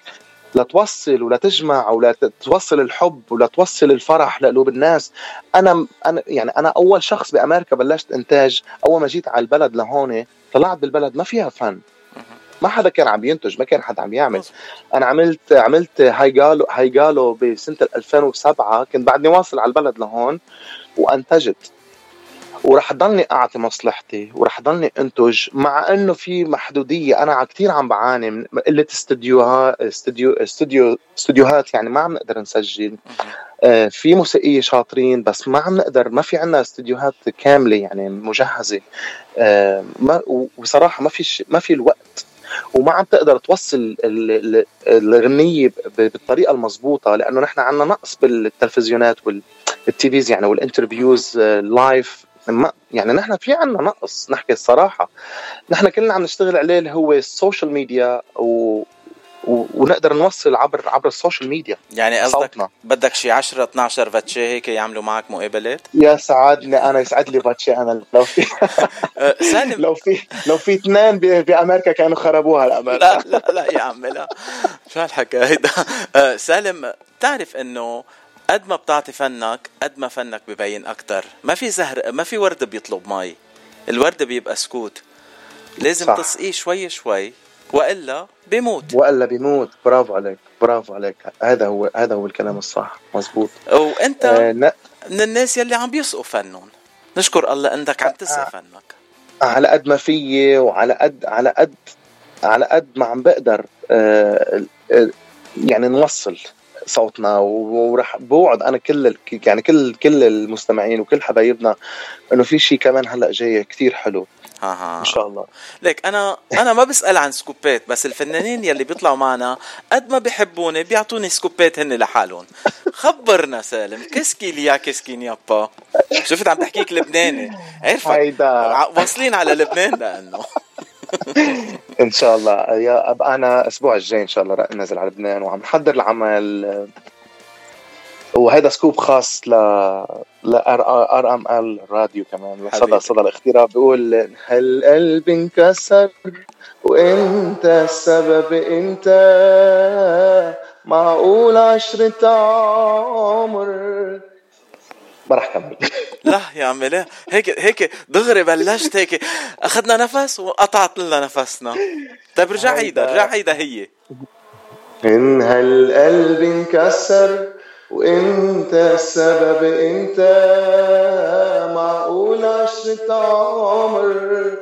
Speaker 8: لتوصل ولا تجمع ولا ت- توصل الحب ولا توصل الفرح لقلوب الناس أنا أنا يعني أنا أول شخص بأمريكا بلشت إنتاج أول ما جيت على البلد لهون طلعت بالبلد ما فيها فن. ما حدا كان عم ينتج ما كان حدا عم يعمل. أنا عملت عملت هايجالو هايجالو بسنة 2007 كنت بعدني واصل على البلد لهون وأنتجت. ورح ضلني أعطي مصلحتي ورح ضلني أنتج مع إنه في محدودية. أنا كثير عم بعاني من قلة استديوهات استديو استديو استديوهات يعني ما عم نقدر نسجل. في موسيقية شاطرين بس ما عم نقدر ما في عنا استديوهات كاملة يعني مجهزة. آه، ما وبصراحة ما في ما في الوقت. وما عم تقدر توصل ال- ال- الغنية بالطريقة المضبوطة لأنه نحن عنا نقص بالتلفزيونات وال TVs يعني وال interviews آه، live ما يعني نحن في عنا نقص نحكي الصراحة. نحن كلنا عم نشتغل عليه اللي هو ال social media و... ونقدر نوصل عبر عبر ال social media.
Speaker 1: يعني قصدك. بدك شي 10 12 فاتشي هيك يعملوا معك مقابلات؟
Speaker 8: يا سعدني أنا يسعد لي باتشي أنا. لو في [laughs]
Speaker 1: أه، سالم.
Speaker 8: لو في لو في اثنين بأمريكا كانوا خربوها الأمريكا.
Speaker 1: لا لا لا يا عمي لا. شو هالحكي هيدا؟ أه، سالم بتعرف إنه قد ما بتعطي فنك قد ما فنك ببين أكثر ما في زهر ما في ورد بيطلب مي. الورد بيبقى سكوت. لازم. تسقيه شوي شوي. وإلا بيموت.
Speaker 8: وإلا بيموت. برافو عليك. برافو عليك. هذا هو هذا هو الكلام الصح. مزبوط
Speaker 1: وأنت
Speaker 8: آه ن-
Speaker 1: من الناس يلي عم بيسقوا فنهم نشكر الله إنك عم تسقي فنك.
Speaker 8: على قد ما فيي وعلى قد على قد على قد ما عم بقدر آه آه، يعني نوصل صوتنا وراح بوعد أنا كل ال- يعني كل كل المستمعين وكل حبايبنا إنه في شيء كمان هلأ جاي كتير حلو.
Speaker 1: ها ها.
Speaker 8: إن شاء الله.
Speaker 1: ليك أنا أنا ما بسأل عن سكوبات بس الفنانين يلي بيطلعوا معنا قد ما بيحبوني بيعطوني سكوبات هن لحالهم. خبرنا سالم كسكي لي يا كسكين يابا شفت عم بحكيك لبناني؟ عرفك
Speaker 8: هيدا.
Speaker 1: ع- واصلين على لبنان لأنه. [laughs]
Speaker 8: ان شاء الله. يا ابقى أنا الأسبوع الجاي إن شاء الله رح نازل على لبنان وعم نحضر العمل. وهذا سكوب خاص ل ل آر أم ال راديو كمان. صدى صدى الاغتراب بيقول هالقلب انكسر؟ وإنت السبب إنت؟ معقول عشرة عمر ما رح كمل [laughs]
Speaker 1: لا يا عمي لا. هيك هيك دغري بلشت هيك أخذنا نفس وقطعت لنا نفسنا. طيب رجع عيدا
Speaker 8: هيدا.
Speaker 1: رجع عيدا هي.
Speaker 8: إن هالقلب انكسر وانت السبب إنت معقول عشرة عمر.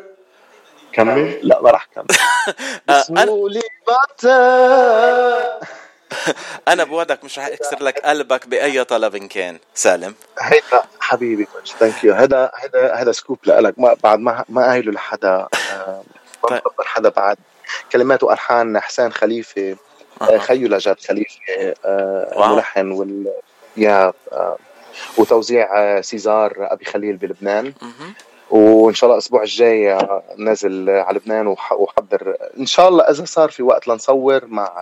Speaker 8: كمل؟ لا ما رح كمل [laughs] بسهولة بعتها [laughs]
Speaker 1: أنا بوعدك مش رح اكسر لك قلبك بأي طلب إن كان. سالم.
Speaker 8: هيدا حبيبي thank you هذا هذا هذا scoop لك ما بعد ما ما قايله لحدا آه، ما
Speaker 1: طيب.
Speaker 8: حدا بعد. كلمات والحان حسين خليفة آه، خيو لجاد خليفة آه،. الملحن وال يا وتوزيع سيزار أبي خليل بلبنان. وإن شاء الله الأسبوع الجاي نازل على لبنان وح- وحضر. إن شاء الله إذا صار في وقت لنصور مع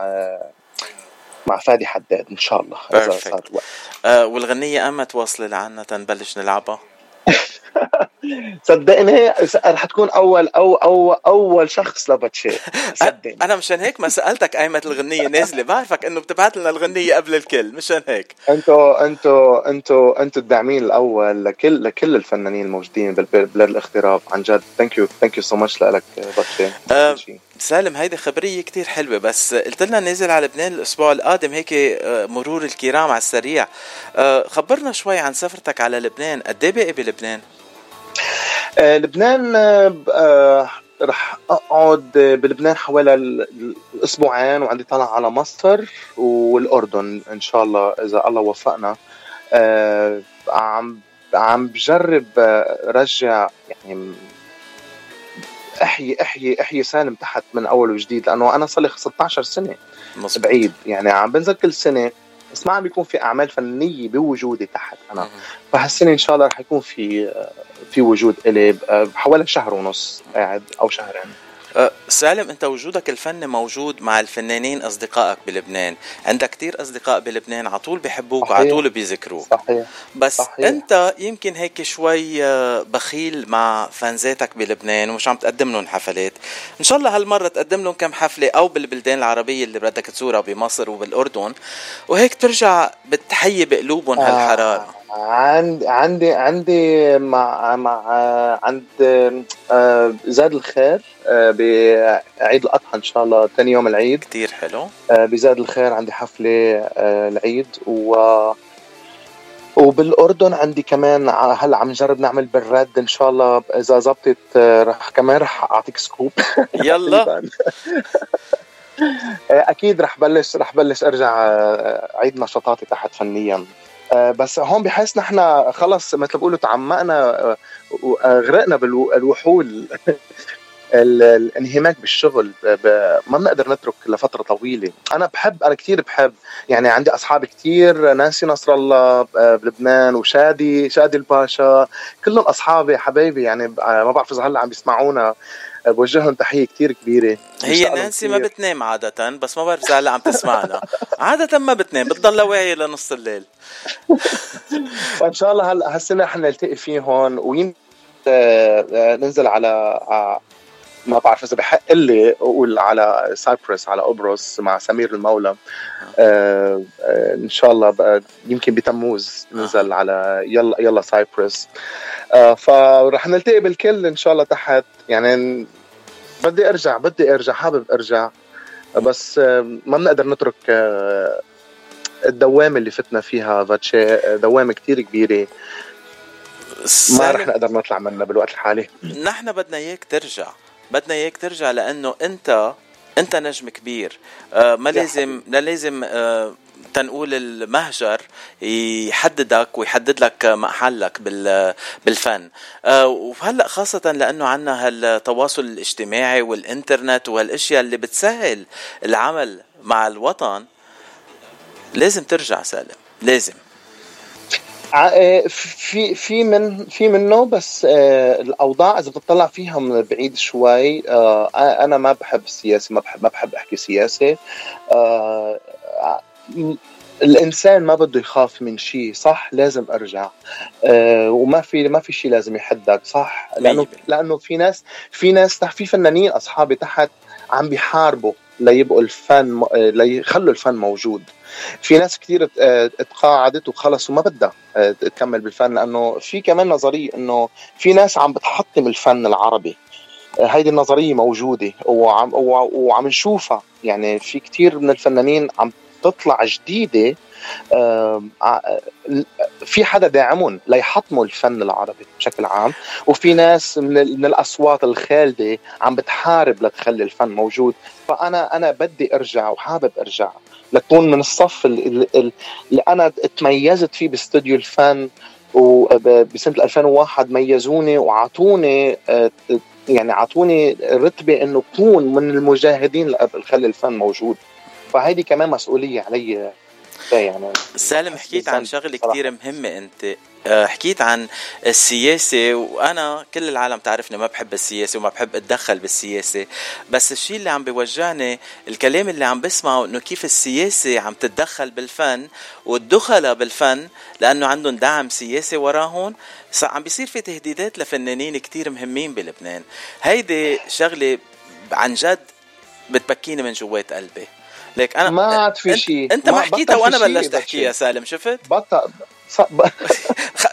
Speaker 8: مع فادي حداد إن شاء الله.
Speaker 1: إذا.
Speaker 8: صار وقت.
Speaker 1: آه والغنية أما توصل لعنا تنبلش نلعبها. [laughs]
Speaker 8: صدقني رح تكون اول أو أو أول شخص لباتشي [laughs] صدقني.
Speaker 1: أنا مشان هيك ما سألتك ايمت الغنية نازلة. بعرفك إنه بتبعت لنا الغنية قبل الكل مشان هيك.
Speaker 8: انتو انتو انتو أنتو الداعمين الأول لكل لكل الفنانين الموجودين بالبلاد الاغتراب عن جد. thank you thank you so much لك باتشي
Speaker 1: آه، سالم هيدي خبرية كتير حلوة بس قلت لنا نازل على لبنان الأسبوع القادم هيك آه، مرور الكرام على السريع آه، خبرنا شوي عن سفرتك على لبنان قد إيه باقي بلبنان؟
Speaker 8: آه لبنان رح أقعد بلبنان حوالي ال- الأسبوعين وعندي طلع على مصر والأردن إن شاء الله إذا الله وفقنا عم عم بجرب رجع يعني أحيي أحيي أحيي سالم تحت من أول وجديد لأنه أنا صار لي 16 سنة
Speaker 1: مظبوط.
Speaker 8: بعيد يعني عم بنزل كل سنة بس ما عم بيكون في أعمال فنية بوجودي تحت أنا. فهالسنة إن شاء الله رح يكون في في وجود إلي حوالي شهر ونص قاعد أو شهرين.
Speaker 1: سالم أنت وجودك الفني موجود مع الفنانين أصدقائك بلبنان عندك كتير أصدقاء بلبنان على طول بيحبوك. وعلى طول بيذكروك
Speaker 8: صحيح
Speaker 1: بس
Speaker 8: صحيح.
Speaker 1: أنت يمكن هيك شوي آه، بخيل مع فانزاتك بلبنان ومش عم تقدم لهم حفلات إن شاء الله هالمرة تقدم لهم كم حفلة أو بالبلدان العربية اللي بدك تزورها بمصر وبالأردن وهيك ترجع بتحيي بقلوبهم
Speaker 8: آه.
Speaker 1: هالحرارة
Speaker 8: عندي عندي عندي مع مع عند آه، زاد الخير بعيد الأضحى إن شاء الله ثاني يوم العيد.
Speaker 1: كتير حلو.
Speaker 8: آه، بزاد الخير عندي حفلة آه، العيد و وبالأردن عندي كمان هلأ عم نجرب نعمل بالرد إن شاء الله إذا زبطت آه، رح كمان رح أعطيك سكوب. [laughs]
Speaker 1: يلا. [laughs]
Speaker 8: آه، أكيد رح بلش رح بلش أرجع آه، أعيد نشاطاتي تحت فنيا. آه، بس هون بحس نحن خلص مثل بقولوا تعمقنا آه، وغرقنا بالوحول ال- [laughs] الانهماك بالشغل ما بنقدر نترك لفترة طويلة. أنا بحب أنا كثير بحب. يعني عندي أصحاب كثير نانسي نصر الله ب- بلبنان وشادي شادي الباشا. كلهم أصحابي حبايبي. يعني ب- ما بعرف إذا هلأ عم بيسمعونا. بوجه لهم تحية كثير كبيرة.
Speaker 1: هي نانسي ما. بتنام عادة بس ما بعرف إذا هلأ عم تسمعنا. عادة ما بتنام بتضل واعية لنص الليل. [laughs]
Speaker 8: فان شاء الله هلأ هالسنه حنلتقي فيه هون ويمكن آه، آه، ننزل على آه، ما بعرف إذا بحق لي أقول على Cyprus على قبرص مع سمير المولى. آه، آه، إن شاء الله بقى يمكن بتموز ننزل على يلا يلا Cyprus. آه، فرح نلتقي بالكل إن شاء الله تحت. يعني بدي أرجع بدي أرجع حابب أرجع. بس آه، ما بنقدر نترك آه، الدوامه اللي فتنا فيها فاتشي آه، دوامه كتير كبيرة. ما رح نقدر نطلع منها بالوقت الحالي.
Speaker 1: نحن بدنا إياك ترجع. بدنا إياك ترجع لأنه أنت أنت نجم كبير. آه ما لازم لا لازم آه تنقول المهجر يحددك ويحدد لك محلك بال بالفن. آه وهلأ خاصة لأنه عنا هالتواصل الاجتماعي والإنترنت وهالأشياء اللي بتسهل العمل مع الوطن لازم ترجع سالم. لازم.
Speaker 8: في في من في منه بس آه، الأوضاع إذا بتطلع فيها من بعيد شوي آه، أنا ما بحب السياسة ما بحب ما بحب أحكي سياسة. آه، الإنسان ما بده يخاف من شيء صح؟ لازم أرجع. آه، وما في ما في شيء لازم يحدك صح؟ لأنه لأنه في ناس في ناس في فنانين أصحابي تحت عم بيحاربوا. ليبقوا الفن آه، ليخلوا الفن موجود. في ناس كثير تقاعدت وخلص وما بدها آه، تكمل بالفن لأنه في كمان نظرية إنه في ناس عم بتحطم الفن العربي. آه، هيدي النظرية موجودة وعم وع- وعم نشوفها. يعني في كثير من الفنانين عم تطلع جديدة في حدا داعمهم ليحطموا الفن العربي بشكل عام وفي ناس من, ال- من الأصوات الخالدة عم بتحارب لتخلي الفن موجود. فأنا أنا بدي أرجع وحابب أرجع لكون من الصف اللي, أنا تميزت فيه باستوديو الفن وبسنه 2001 ميزوني وعطوني يعني عطوني رتبة إنه كون من المجاهدين لخلي الفن موجود. فهيدي كمان مسؤولية علي يعني
Speaker 1: سالم حكيت عن شغلة كتير مهمة أنت. آه، حكيت عن السياسة وأنا كل العالم تعرفني ما بحب السياسة وما بحب أتدخل بالسياسة. بس الشيء اللي عم بيوجعني الكلام اللي عم بسمعه إنه كيف السياسة عم تتدخل بالفن والدخلة بالفن لأنه عندهم دعم سياسي وراهم عم بيصير في تهديدات لفنانين كتير مهمين بلبنان. هيدي شغلة عن جد بتبكيني من جوات قلبي. ليك أنا
Speaker 8: ما عاد في شيء
Speaker 1: أنت ما,
Speaker 8: ما-
Speaker 1: حكيتها وأنا
Speaker 8: في
Speaker 1: بلشت احكي يا سالم شفت؟ [laughs]
Speaker 8: بطل [laughs]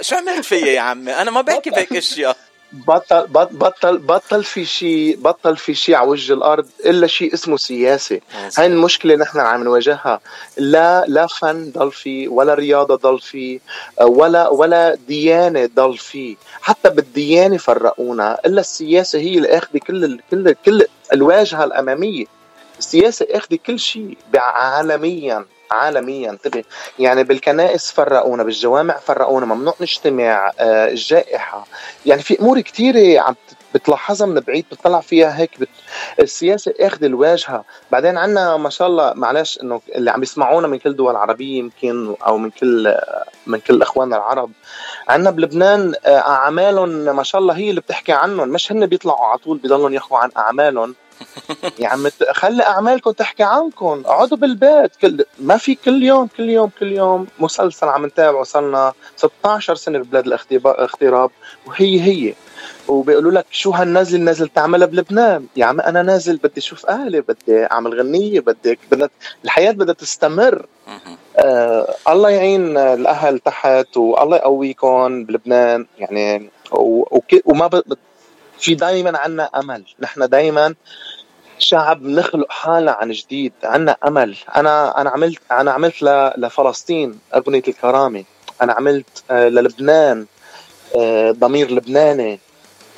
Speaker 1: شو عملت فيا يا عمي؟ أنا ما بحكي بهيك أشياء.
Speaker 8: بطل بط- بطل بطل في شيء بطل في شيء على وجه الأرض إلا شيء اسمه سياسة. هاي المشكلة نحن عم نواجهها. لا لا فن ضل فيه ولا رياضة ضل فيه ولا ولا ديانة ضل فيه حتى بالديانة فرقونا إلا السياسة هي اللي آخذة كل كل كل الواجهه الأمامية. السياسة اخذه كل شيء عالميا عالميا. انتبه يعني بالكنائس فرقونا بالجوامع فرقونا ممنوع نجتمع آه، الجائحة. يعني في أمور كثيرة عم بتلاحظها من بعيد بتطلع فيها هيك بت... السياسة أخذ الواجهة. بعدين عنا ما شاء الله معلش إنه اللي عم يسمعونا من كل دول عربية يمكن أو من كل من كل إخواننا العرب. عنا بلبنان آه، أعمالهم ما شاء الله هي اللي بتحكي عنهم. مش هن بيطلعوا على طول بيضلوا يحكوا عن أعمالهم. يا عم خلي أعمالكم تحكي عنكم. اقعدوا بالبيت. كل ما في كل يوم كل يوم كل يوم مسلسل عم نتابعه. صرنا 16 سنة ببلاد الاغتراب وهي هي. وبيقولوا لك شو هالنازل نازل تعملها بلبنان. يا عم أنا نازل بدي أشوف أهلي بدي أعمل غنية بدي بدنا الحياة بدها تستمر. آه الله يعين الأهل تحت والله يقويكم بلبنان. يعني وما ب... في دائما عنا أمل. نحن دائما شعب نخلق حالنا عن جديد عنا أمل. أنا أنا عملت أنا عملت لفلسطين أغنية الكرامة. أنا عملت آه، للبنان آه، ضمير لبناني.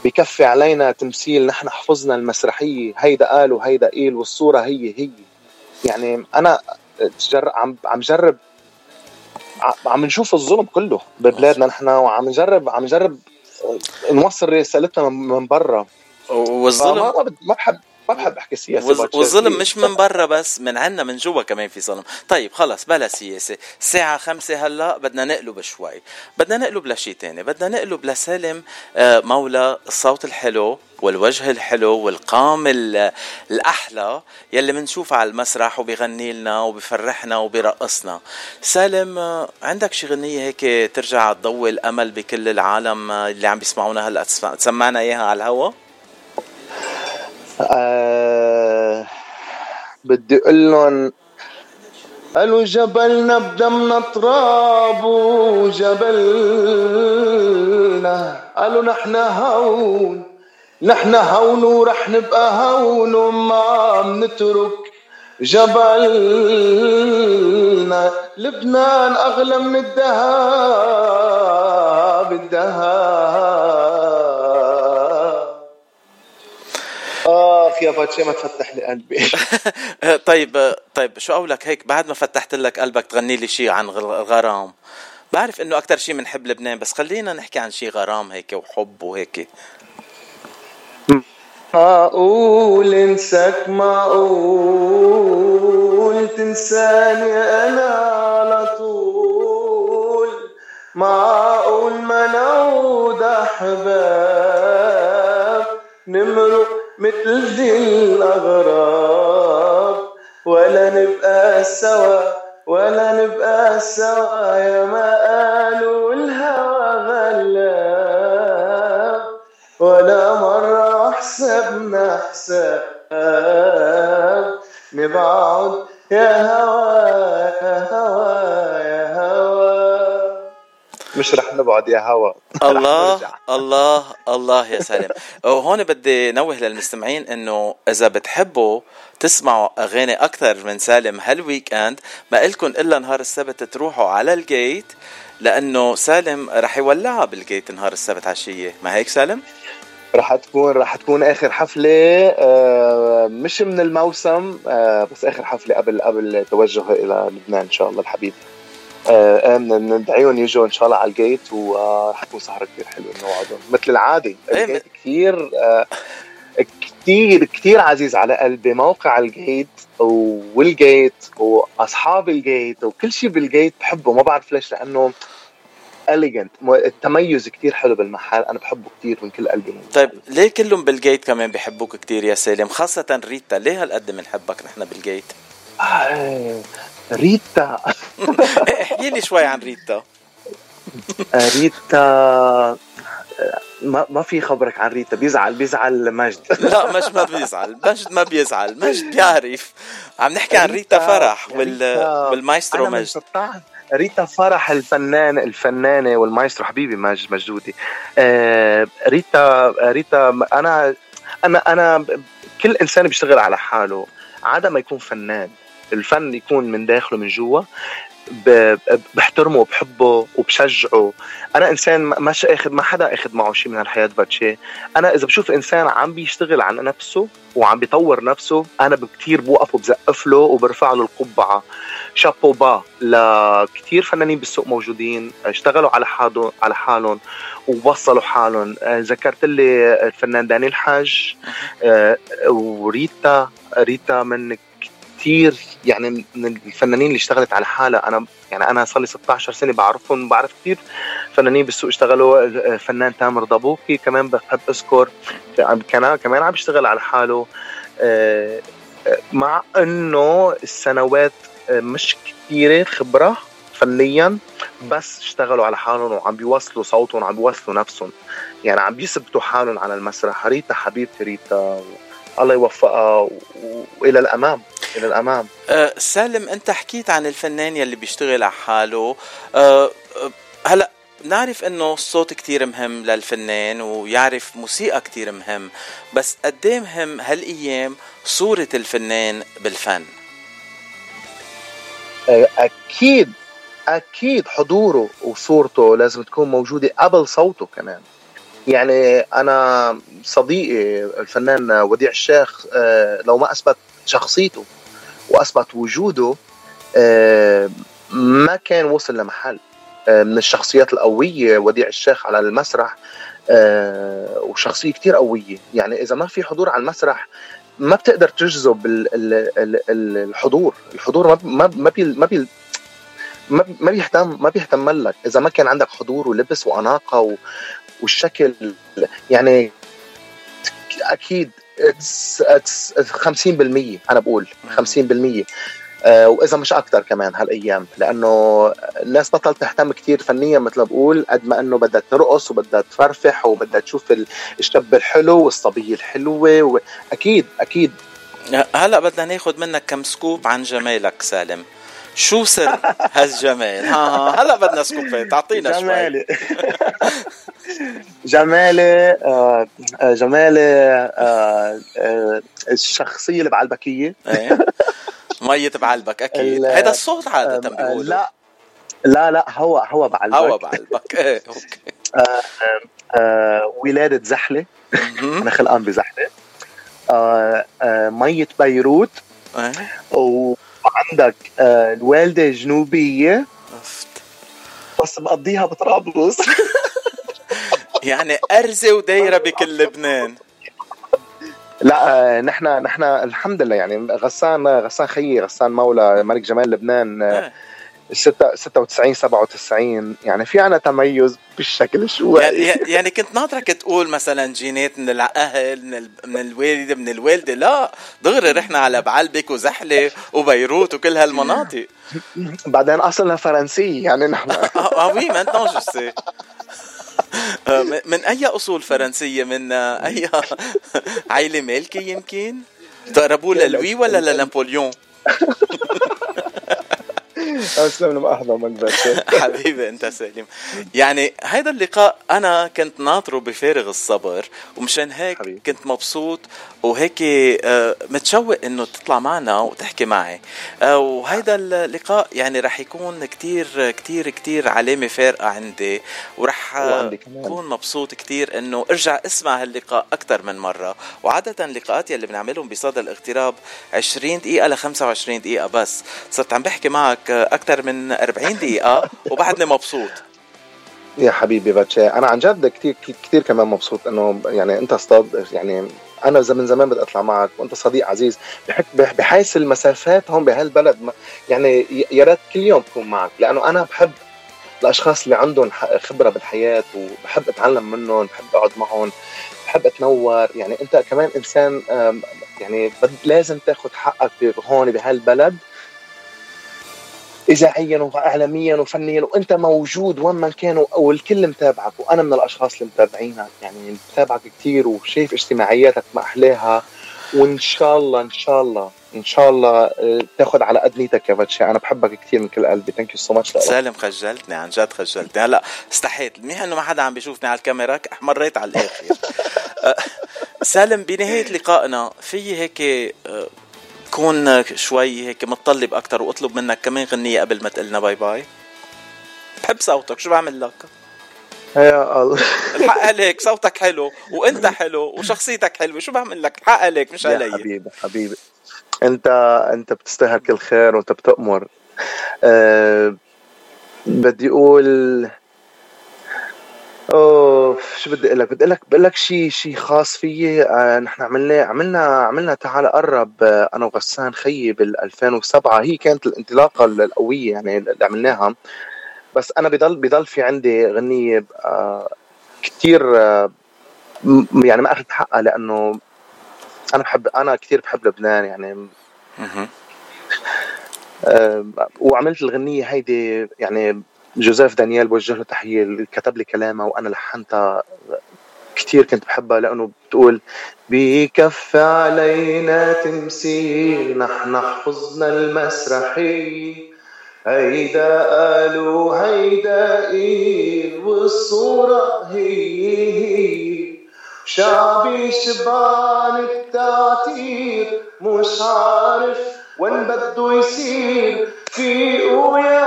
Speaker 8: بكفي علينا تمثيل نحن حفظنا المسرحية. هيدا قال وهيدا قيل والصورة هي هي. يعني أنا جر... عم عم جرب عم نشوف الظلم كله ببلادنا نحن وعم نجرب عم نجرب نوصل رسالتنا من برا.
Speaker 1: والظلم
Speaker 8: ما بحب ما بحب أحكي سياسة
Speaker 1: والظلم مش من برا بس من عنا من جوا كمان في ظلم. طيب خلص بلا سياسة. الساعة خمسة هلا بدنا نقلب شوي. بدنا نقلب لشيء تاني. بدنا نقلب لسالم آه، مولى الصوت الحلو والوجه الحلو والقام الأحلى يلي بنشوفه على المسرح وبيغني لنا وبيفرحنا وبيرقصنا. سالم آه، عندك شي غنية هيك ترجع تضوي الأمل بكل العالم آه، اللي عم بيسمعونا هلأ تسمعنا إياها على الهوا؟
Speaker 8: بدي أقول لهم قالوا جبلنا بدمنا تراب وجبلنا قالوا نحن هون نحن هون ورح نبقى هون وما بنترك جبلنا لبنان أغلى من الذهب الذهب يا باتشي ما تفتح لي قلبي. [laughs]
Speaker 1: طيب طيب شو قولك هيك بعد ما فتحت لك قلبك تغني لي شيء عن غرام. بعرف إنه أكثر شيء بنحب لبنان بس خلينا نحكي عن شيء غرام هيك وحب وهيك.
Speaker 8: معقول انساك معقول تنساني أنا على طول. معقول ما نعود أحباب نمرق مثل ذي الأغراب. ولا نبقى سوا ولا نبقى سوا يا ما قالوا الهوى غلاب. ولا مرة حسبنا حساب. نبعد يا هوا مش رح نبعد يا هوا. [laughs]
Speaker 1: الله الله الله يا سالم. وهون بدي نوه للمستمعين إنه إذا بتحبوا تسمعوا أغاني أكثر من سالم هال weekend ما إلكن إلا نهار السبت تروحوا على ال Gate لأنه سالم رح يولعها بال Gate نهار السبت عشيه ما هيك سالم؟
Speaker 8: رح تكون رح تكون آخر حفلة آه، مش من الموسم آه، بس آخر حفلة قبل قبل توجهه إلى لبنان إن شاء الله الحبيب. آه ندعيهم يجوا إن شاء الله على ال Gate وحتكون سهرة كثير حلوة نوعدهم مثل العادة ال Gate كثير آه كثير كثير عزيز على قلبي. موقع ال Gate وال Gate واصحاب ال Gate وكل شيء بال Gate بحبه. ما بعرف ليش لأنه elegant التميز كثير حلو بالمحل. أنا بحبه كثير من كل قلبي.
Speaker 1: طيب ليه كلهم بال Gate كمان بحبوك كثير يا سالم؟ خاصة ريتا ليه هالقد بنحبك نحن بال Gate
Speaker 8: آه ريتا. [laughs]
Speaker 1: احكي لي شوي عن ريتا.
Speaker 8: ريتا ما ما في خبرك عن ريتا بيزعل بيزعل مجد. [laughs]
Speaker 1: لا مش ما بيزعل مجد ما بيزعل مجد بيعرف. عم نحكي عن ريتا فرح وال والمايسترو مجد.
Speaker 8: ريتا فرح الفنان الفنانة والمايسترو حبيبي مجد مجدودي. آه ريتا ريتا أنا أنا أنا كل إنسان بيشتغل على حاله عادة ما يكون فنان. الفن يكون من داخله من جوا بحترمه وبحبه وبشجعه. أنا إنسان ما- مش اخذ ما حدا آخذ معه شيء من الحياة باتشي. أنا إذا بشوف إنسان عم بيشتغل على نفسه وعم بيطور نفسه أنا كثير بوقف وبزقف له وبرفع له القبعة. شابو با لكثير فنانين بالسوق موجودين اشتغلوا على حالهم على حالهم ووصلوا حالهم. آه، ذكرت لي الفنان دانيال حاج آه، وريتا ريتا من كثير يعني من الفنانين اللي اشتغلت على حالها أنا يعني أنا صار لي 16 سنة بعرفهم بعرف كثير فنانين بالسوق اشتغلوا الفنان تامر ضبوكي كمان بحب أذكر كان كمان عم يشتغل على حاله. مع إنه السنوات مش كثيره خبرة فنيا بس اشتغلوا على حالهم وعم بيوصلوا صوتهم وعم بيوصلوا نفسهم. يعني عم بيثبتوا حالهم على المسرح. ريتا حبيبتي ريتا الله يوفقها وإلى الأمام. إلى الأمام.
Speaker 1: أه سالم أنت حكيت عن الفنان يلي بيشتغل على حاله. أه أه، هلأ نعرف إنه الصوت كتير مهم للفنان ويعرف موسيقى كتير مهم بس قد إيه مهم هالأيام صورة الفنان بالفن؟
Speaker 8: أكيد أكيد حضوره وصورته لازم تكون موجودة قبل صوته كمان. يعني أنا صديقي الفنان وديع الشيخ لو ما أثبت شخصيته وأثبت وجوده آه، ما كان وصل لمحل. آه، من الشخصيات القوية وديع الشيخ على المسرح آه، وشخصية كتير قوية. يعني إذا ما في حضور على المسرح ما بتقدر تجذب ال- ال- ال- ال- الحضور. الحضور ما ما ما ما ما بيهتم ما بيهتم لك. إذا ما كان عندك حضور ولبس وأناقة والشكل يعني أكيد 50% أنا بقول 50% آه، وإذا مش أكثر كمان هالأيام لأنه الناس بطل تهتم كثير فنيا مثل ما بقول قد ما إنه بدها ترقص وبدها تفرفح وبدها تشوف ال- الشاب الحلو والصبيه الحلوة واكيد أكيد.
Speaker 1: هلا بدنا ناخد منك كم سكوب عن جمالك سالم. شو سر هالجمال؟ ها ها. هلا بدنا سكوبات تعطينا شوي.
Speaker 8: جمالي. [laughs] جمالي آه، آه، جمالي آه، آه، الشخصية اللي بعلبكية.
Speaker 1: إيه. مية بعلبك
Speaker 8: أكيد.
Speaker 1: هيدا الصوت عادة
Speaker 8: آه،
Speaker 1: بيقولوا.
Speaker 8: لا لا لا هوا هوا بعلبك.
Speaker 1: هوا بعلبك. [laughs] إيه أوكي.
Speaker 8: آه، آه، ولادة زحلة. أنا خلقان بزحلة. آه، آه، مية بيروت.
Speaker 1: إيه.
Speaker 8: وعندك آه، الوالدة جنوبية
Speaker 1: عرفت.
Speaker 8: بس مقضيها بطرابلس [laughs]
Speaker 1: يعني أرزة ودايرة بكل لبنان
Speaker 8: لا آه، نحن نحن الحمد لله يعني غسان غسان خيي غسان مولى ملك جمال لبنان آه،
Speaker 1: إيه.
Speaker 8: 96 97 يعني في عنا تميز بالشكل شوي.
Speaker 1: يعني يعني كنت ناطرك تقول مثلا جينات من الاهل من ال- من الوالدة من الوالدة. لا دغري رحنا على بعلبك وزحلة وبيروت وكل هالمناطق. [laughs]
Speaker 8: بعدين أصلنا فرنسي يعني نحن. [laughs]
Speaker 1: آه آه، وي je sais. آه، من- أي أصول فرنسية؟ من أي [laughs] عائله مالكي يمكن؟ تقربوا للوي ولا لنابليون؟
Speaker 8: أسلم لما احضر مقبرتي
Speaker 1: حبيبي أنت سالم يعني هيدا اللقاء أنا كنت ناطره بفارغ الصبر ومشان هيك
Speaker 8: حبيبي.
Speaker 1: كنت مبسوط وهيك آه، متشوق إنه تطلع معنا وتحكي معي. آه، وهيدا اللقاء يعني رح يكون كتير كتير كتير علامة فارقة عندي ورح آه،
Speaker 8: وعندي كمان.
Speaker 1: كون مبسوط كتير إنه أرجع أسمع هاللقاء أكثر من مرة. وعادة اللقاءات يلي بنعملهم بصدى الاغتراب 20 دقيقة ل 25 دقيقة بس. صرت عم بحكي معك أكثر من 40 دقيقة وبعدني مبسوط.
Speaker 8: يا حبيبي باتشي أنا عن جد كثير كثير كمان مبسوط إنه يعني أنت أستاذ يعني أنا من زمان بدي أطلع معك وأنت صديق عزيز بحيث المسافات هون بهالبلد يعني يا ريت كل يوم بكون معك لأنه أنا بحب الأشخاص اللي عندهم خبرة بالحياة وبحب أتعلم منهم بحب أقعد معهم بحب أتنور يعني أنت كمان إنسان يعني لازم تاخذ حقك هون بهالبلد اذاعيا واعلاميا وفنيا وأنت موجود وين ما كان والكل متابعك وأنا من الأشخاص اللي متابعينك. يعني متابعك كثير وشايف اجتماعياتك ما احلاها وإن شاء الله إن شاء الله إن شاء الله آه، تاخذ على قد نيتك يا باتشي. أنا بحبك كثير من كل قلبي. thank you so much
Speaker 1: سالم خجلتني عن جد خجلتني. هلا استحيت. منيح إنه ما حدا عم بيشوفني على الكاميرا احمريت على الآخر. [laughs] أه، سالم بنهاية لقائنا في هيك تكون شوي هيك متطلب أكثر وأطلب منك كمان غنية قبل ما تقلنا bye bye. بحب صوتك شو بعمل لك؟
Speaker 8: يا الله.
Speaker 1: الحق عليك صوتك حلو وأنت حلو وشخصيتك حلوة شو بعمل لك؟ الحق عليك مش علي.
Speaker 8: حبيبي حبيبي. أنت أنت بتستاهل كل خير وأنت بتأمر. أه بدي أقول اوه شو بدي أقول لك بدي أقول لك بقول لك شيء شيء خاص فيي. آه نحن عملنا عملنا عملنا تعال قرب آه أنا وغسان خيي بال 2007 هي كانت الانطلاقة القوية يعني اللي عملناها. بس أنا بضل بضل في عندي غنية آه كثير آه يعني ما أخذت حقها لأنه أنا بحب أنا كثير بحب لبنان يعني. آه، وعملت الغنية هيدي يعني جوزيف دانيال بوجه له تحية اللي كتب لي كلامها وأنا لحنتها كثير كنت بحبها لأنه بتقول بكف علينا تمثيل نحن حفظنا المسرحية هيدا قالوا هيدا إيه والصورة هي هي. شعبي شبعان التعتير مش عارف وين بده يصير. فيقوا يا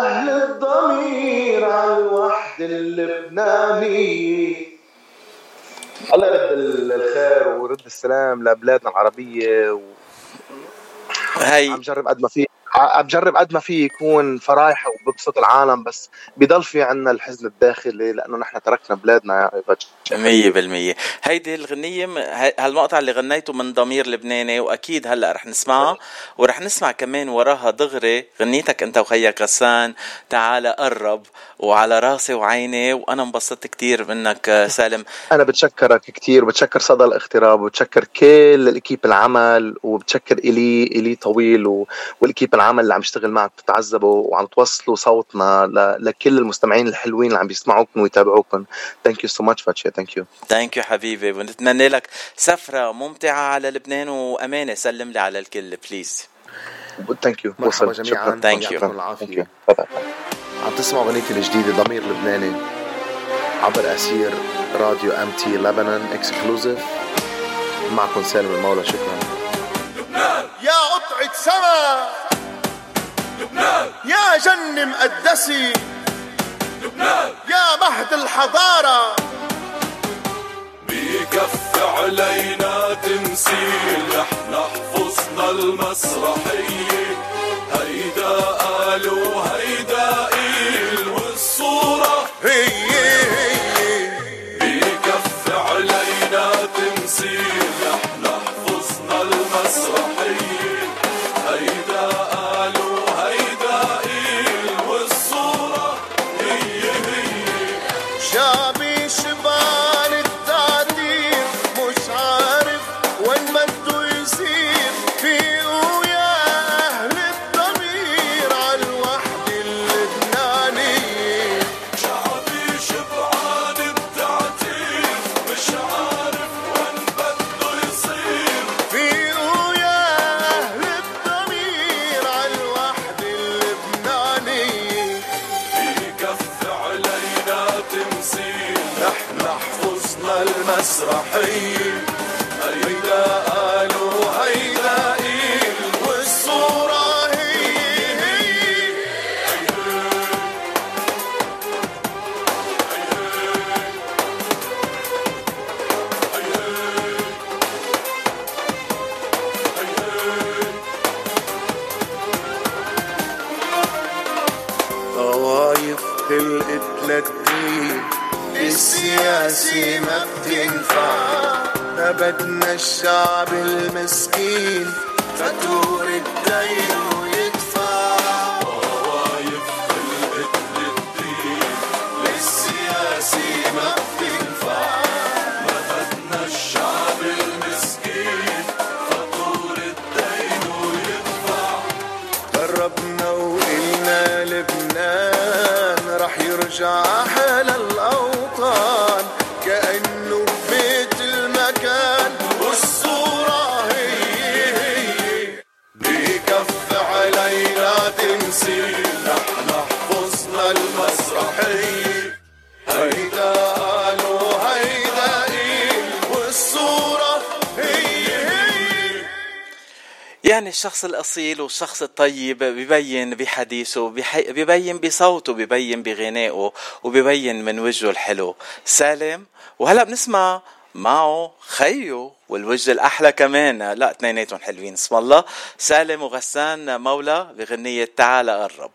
Speaker 8: أهل الضمير على الوحدة اللبنانية الله يرد الخير ويرد السلام لبلادنا العربية و...
Speaker 1: هي
Speaker 8: عم جرب قد ما في. عم جرب قد ما في يكون فرايح وببسط العالم بس بضل في عنا الحزن الداخلي لأنه نحن تركنا بلادنا يا
Speaker 1: مية بالمية. هيدي الغنية م- هي- هالمقطع اللي غنيته من ضمير لبناني وأكيد هلأ رح نسمعها ورح نسمع كمان وراها دغري غنيتك أنت وخيك غسان. تعال قرب وعلى راسي وعيني وأنا انبسطت كتير منك سالم.
Speaker 8: أنا بتشكرك كثير بتشكر صدى الاغتراب وبتشكر كل الإكيب العمل وبتشكر الي إلي طويل. وال équipe العمل اللي عم يشتغل معك بتتعذبوا وعم توصلوا صوتنا ل... لكل المستمعين الحلوين اللي عم بيسمعوكم ويتابعوكم thank you so much باتشي thank you
Speaker 1: thank you حبيبي ونتمنى لك سفرة ممتعة على لبنان وأمانة. سلم لي على الكل please
Speaker 8: thank you
Speaker 9: مرحبا جميعا.
Speaker 1: Thank you.
Speaker 9: يعطيكم العافية عم تسمعوا أغنيتي الجديدة ضمير لبناني عبر أثير راديو أم تي لبنان exclusive معكم سالم المولى. شكرا.
Speaker 4: يا قطعة سما! لبنان يا جن مقدسي لبنان يا مهد الحضارة.
Speaker 2: بكف علينا تمثيل إحنا حفظنا المسرحية. هيدا قالوا
Speaker 9: الشخص الأصيل والشخص الطيب ببين بحديثه ببين بصوته ببين بغنائه وببين من وجهه الحلو. سالم. وهلا بنسمع معه خيو والوجه الأحلى كمان. لا اثنيناتهم حلوين اسم الله. سالم وغسان مولى بغنية تعال قرب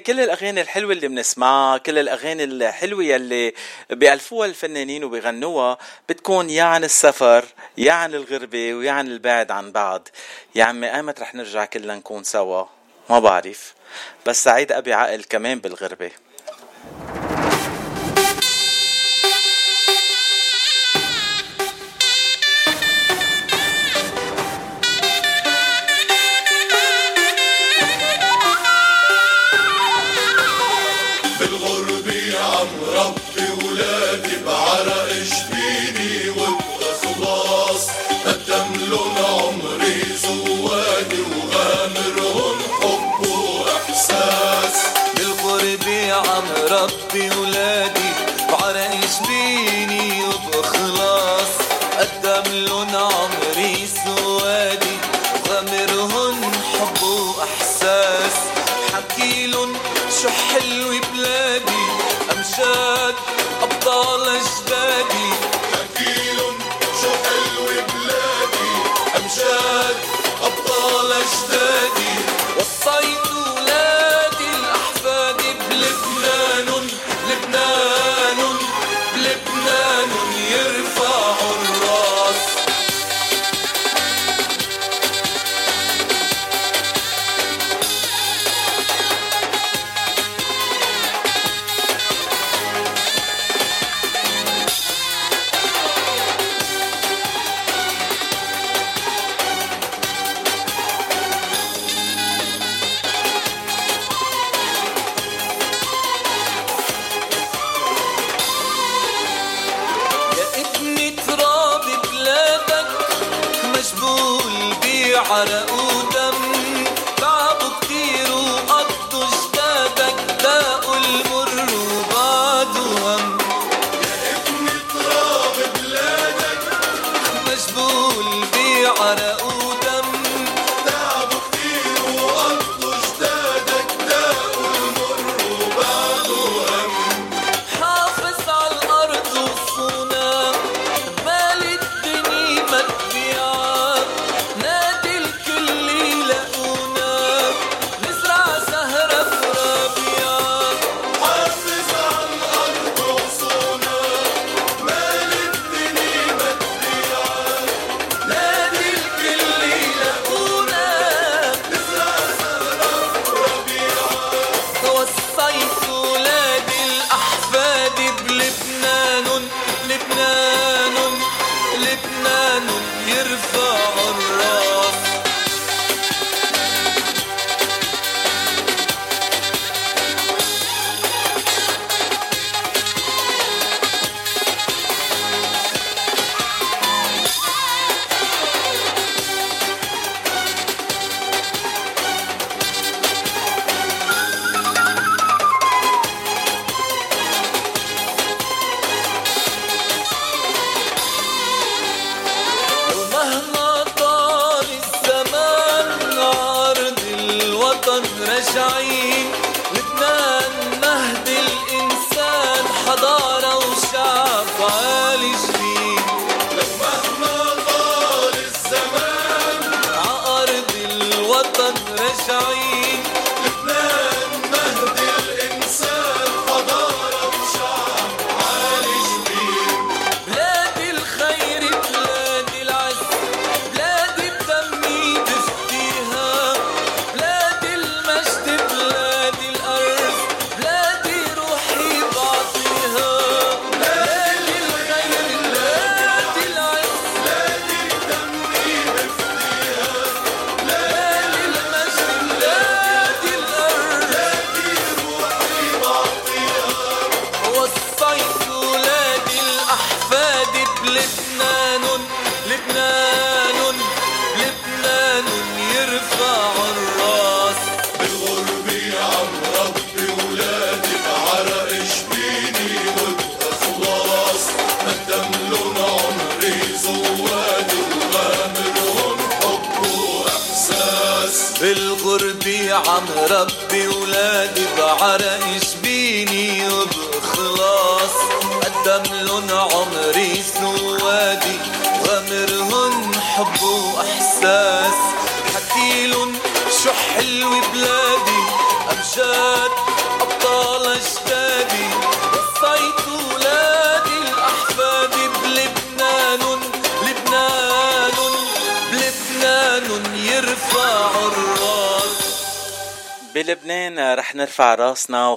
Speaker 9: كل الأغاني الحلوة اللي بنسمعها كل الأغاني الحلوة يلي بيألفوها الفنانين وبيغنوها بتكون يا عن السفر يا عن الغربة ويا عن البعد عن بعض. يا عمي أيمت رح نرجع كلنا نكون سوا؟ ما بعرف. بس سعيد أبي عقل كمان
Speaker 10: بالغربة.
Speaker 11: عرق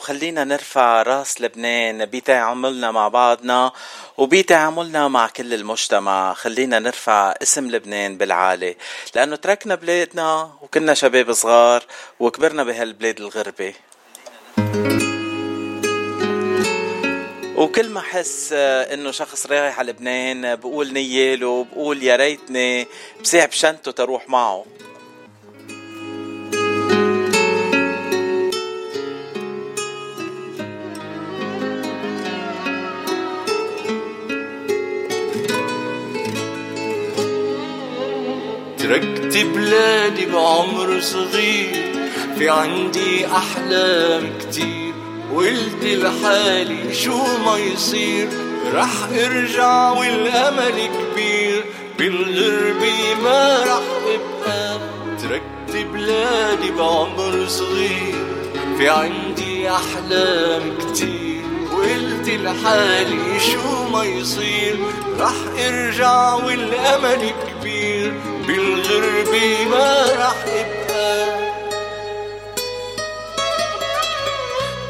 Speaker 11: وخلينا نرفع راس لبنان بتعاملنا مع بعضنا وبتعاملنا مع كل المجتمع. خلينا نرفع اسم لبنان بالعالي لأنه تركنا بلادنا وكنا شباب صغار وكبرنا بهالبلاد الغربة وكل ما احس إنه شخص رايح على لبنان بقول نياله بقول يا ريتني بسيع بشنته تروح معه.
Speaker 12: تركت بلادي بعمر صغير. في عندي أحلام كتير. وقلت لحالي شو ما يصير. رح أرجع والأمل كبير. بالغربة ما رح أبقى. تركت بلادي بعمر صغير. في عندي أحلام كتير. وقلت لحالي شو ما يصير. رح أرجع والأمل كبير. بالغربة ما رح ابقى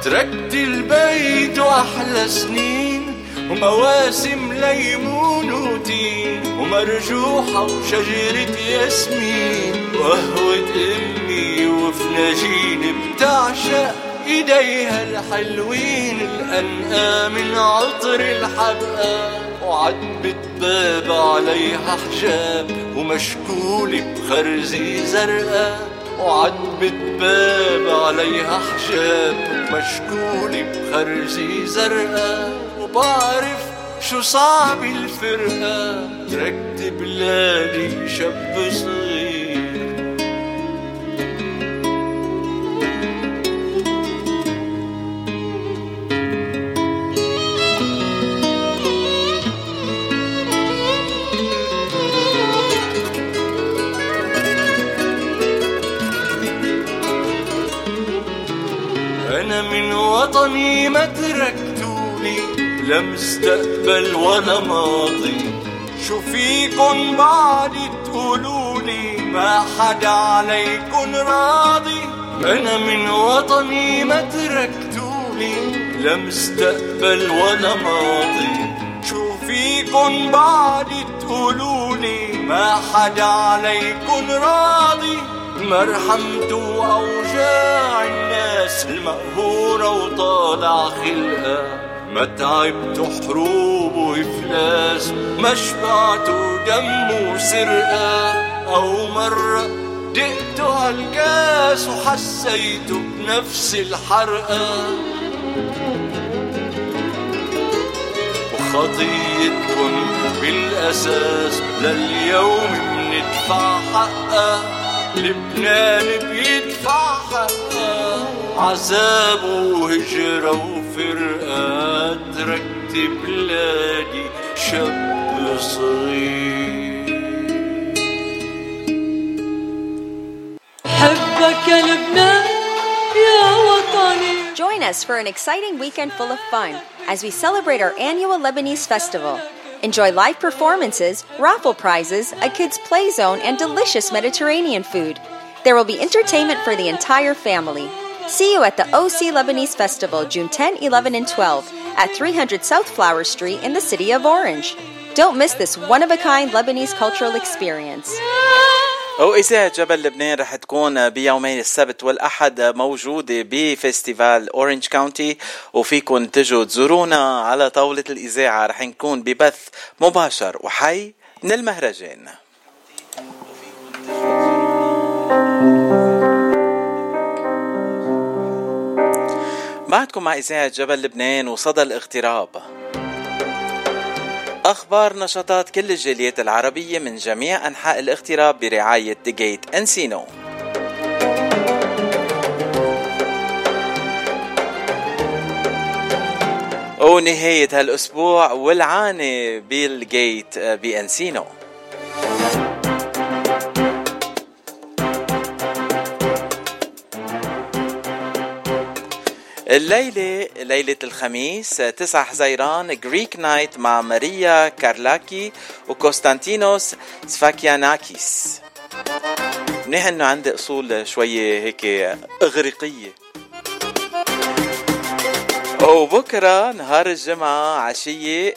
Speaker 12: تركت البيت وأحلى سنين ومواسم ليمون وتين ومرجوحة وشجرة ياسمين وقهوة أمي وفناجين بتعشق إيديها الحلوين الانقى من عطر الحبقى. وعتبة باب عليها حجاب ومشكولة بخرزي زرقاء. وعتبة باب عليها حجاب ومشكولة بخرزي زرقاء. وبعرف شو صعب الفرقة تركت بلادي شاب صغير. وطني ما تركتوني لا مستقبل ولا ماضي. شو فيكن بعد تقولولي ما حدا عليكن راضي. أنا من وطني ما تركتوني لا مستقبل ولا ماضي. شو فيكن بعد تقولولي ما حدا عليكن راضي. مرحمتوا أوجاع الناس المقهورة وطالع خلقها. ما تعبتوا حروب وإفلاس ما شبعتوا دم وسرقة. أو مرة دقتوا هالكاس وحسيتوا بنفس الحرقة. وخطيتكن بالأساس لليوم بندفع حقها. لبنان بيدفع حقها عذاب وهجرة وفرقة تركت بلادي شاب صغير
Speaker 13: حبك يا لبنان يا وطني
Speaker 14: Join us for an exciting weekend full of fun as we celebrate our annual Lebanese festival. Enjoy live performances, raffle prizes, a kids' play zone, and delicious Mediterranean food. There will be entertainment for the entire family. See you at the OC Lebanese Festival June 10, 11, and 12 at 300 South Flower Street in the city of Orange. Don't miss this one of a kind Lebanese cultural experience.
Speaker 1: وإذاعة جبل لبنان رح تكون بيومين السبت والأحد موجودة ب festival Orange County وفيكن تجوا تزورونا على طاولة الإذاعة. رح نكون ببث مباشر وحي من المهرجان. بعدكم مع إذاعة جبل لبنان وصدى الاغتراب. أخبار نشاطات كل الجاليات العربية من جميع أنحاء الاغتراب برعاية ديجيت أنسينو ونهاية هالأسبوع ولعانة بال Gate ب Encino الليلة ليلة الخميس 9 حزيران Greek night مع ماريا كارلاكي وكوستانتينوس سفاكياناكيس. منيح انه عندي أصول شوية هيك إغريقية. وبكرة نهار الجمعة عشية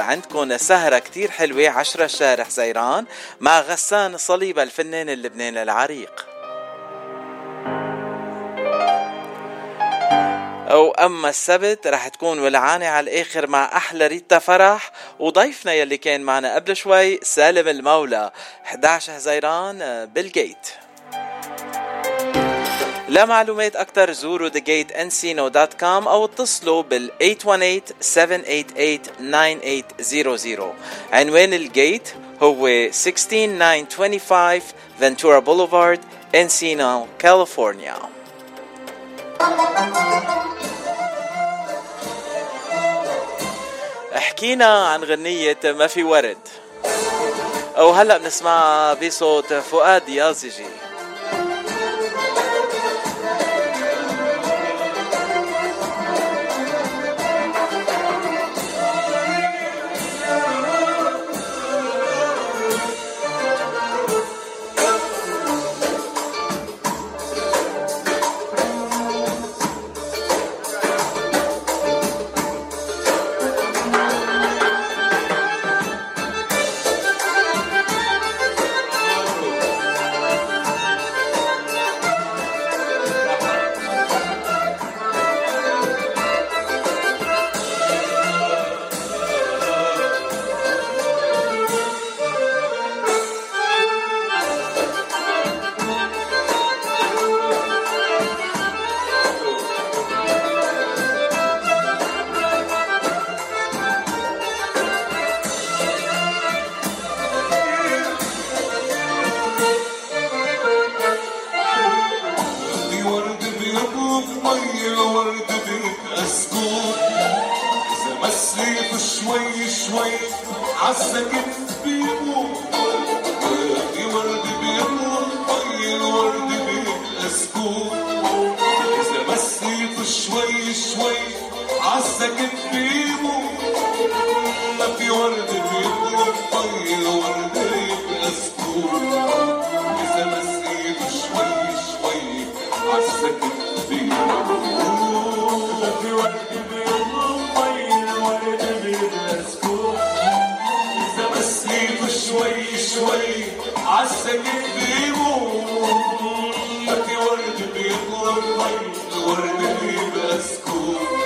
Speaker 1: عندكم سهرة كتير حلوة عشرة شهر حزيران مع غسان صليبة الفنان اللبناني العريق. أو أما السبت رح تكون ولعانة على الآخر مع أحلى ريتا فرح. وضيفنا يلي كان معنا قبل شوي سالم المولى. 11 حزيران بال Gate لمعلومات أكثر زوروا thegateencino.com أو اتصلوا بال 818-788-9800 عنوان ال Gate هو 16925 Ventura Boulevard Encino كاليفورنيا حكينا عن غنية ما في ورد. أو هلأ بنسمعها بصوت فؤاد يازجي.
Speaker 15: Let's
Speaker 16: go.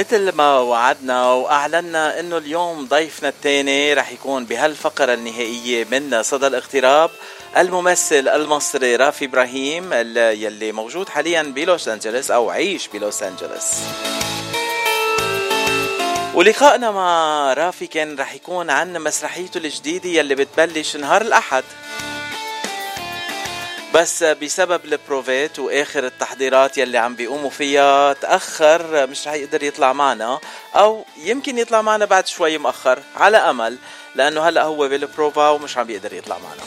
Speaker 1: مثل ما وعدنا وأعلنا إنه اليوم ضيفنا الثاني رح يكون بهالفقرة النهائية من صدى الاغتراب الممثل المصري رافي إبراهيم يلي موجود حاليا بلوس انجلوس أو عيش بلوس انجلوس ولقائنا مع رافي كان رح يكون عن مسرحيته الجديدة يلي بتبلش نهار الأحد. بس بسبب البروفيت وآخر التحضيرات يلي عم بيقوموا فيها تأخر مش رح يقدر يطلع معنا أو يمكن يطلع معنا بعد شوي مؤخر على أمل لأنه هلأ هو بالبروفا ومش عم بيقدر يطلع معنا.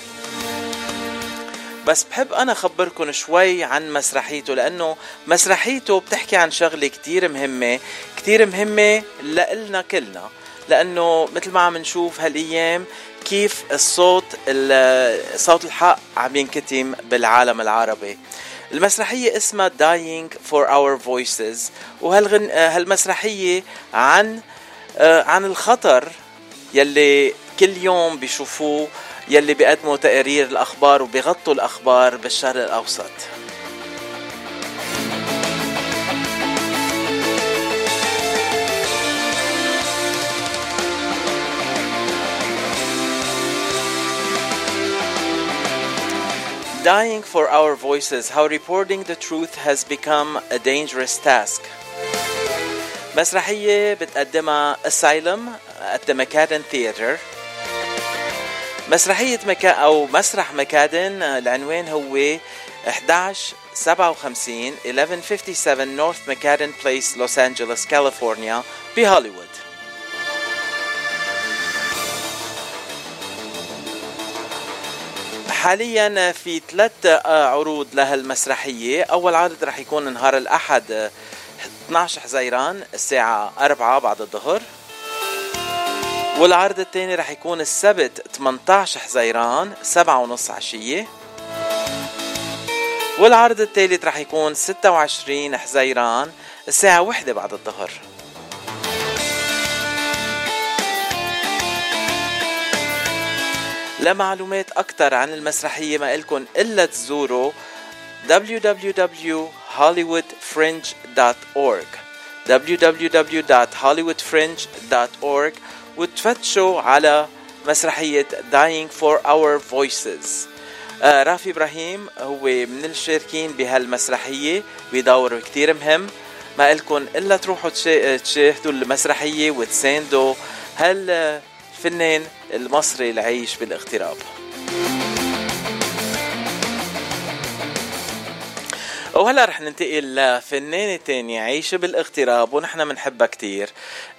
Speaker 1: بس بحب أنا اخبركم شوي عن مسرحيته لأنه مسرحيته بتحكي عن شغلة كتير مهمة كتير مهمة لإلنا كلنا. لأنه مثل ما عم نشوف هالأيام كيف الصوت صوت الحق عم ينكتم بالعالم العربي. المسرحية اسمها Dying for Our Voices وهالغن... هالمسرحية عن عن الخطر يلي كل يوم بيشوفوه يلي بيقدموا تقارير الأخبار وبيغطوا الأخبار بالشرق الأوسط. Dying for Our Voices How Reporting the Truth Has Become a Dangerous Task مسرحية بتقدمها Asylum at the Macadon Theatre مسرحية مكا أو مسرح مكادن العنوان هو 1157 1157 North Macadon Place Los Angeles California بهوليوود حاليا في ثلاث عروض لهالمسرحية أول عرض رح يكون نهار الأحد 12 حزيران الساعة 4 بعد الظهر. والعرض الثاني رح يكون السبت 18 حزيران 7 ونص عشية. والعرض الثالث رح يكون 26 حزيران الساعة 1 بعد الظهر. لمعلومات أكثر عن المسرحية ما إلكن إلا تزوروا www.hollywoodfringe.org www.hollywoodfringe.org وتفتشوا على مسرحية Dying for Our Voices. آه رافي إبراهيم هو من الشاركين بهالمسرحية بدور كتير مهم. ما إلكن إلا تروحوا تشاهدوا المسرحية وتساندوا هالفنان المصري العايش بالاغتراب. وهلا رح ننتقل لفنانة تانية عايشة بالاغتراب ونحن بنحبها كتير.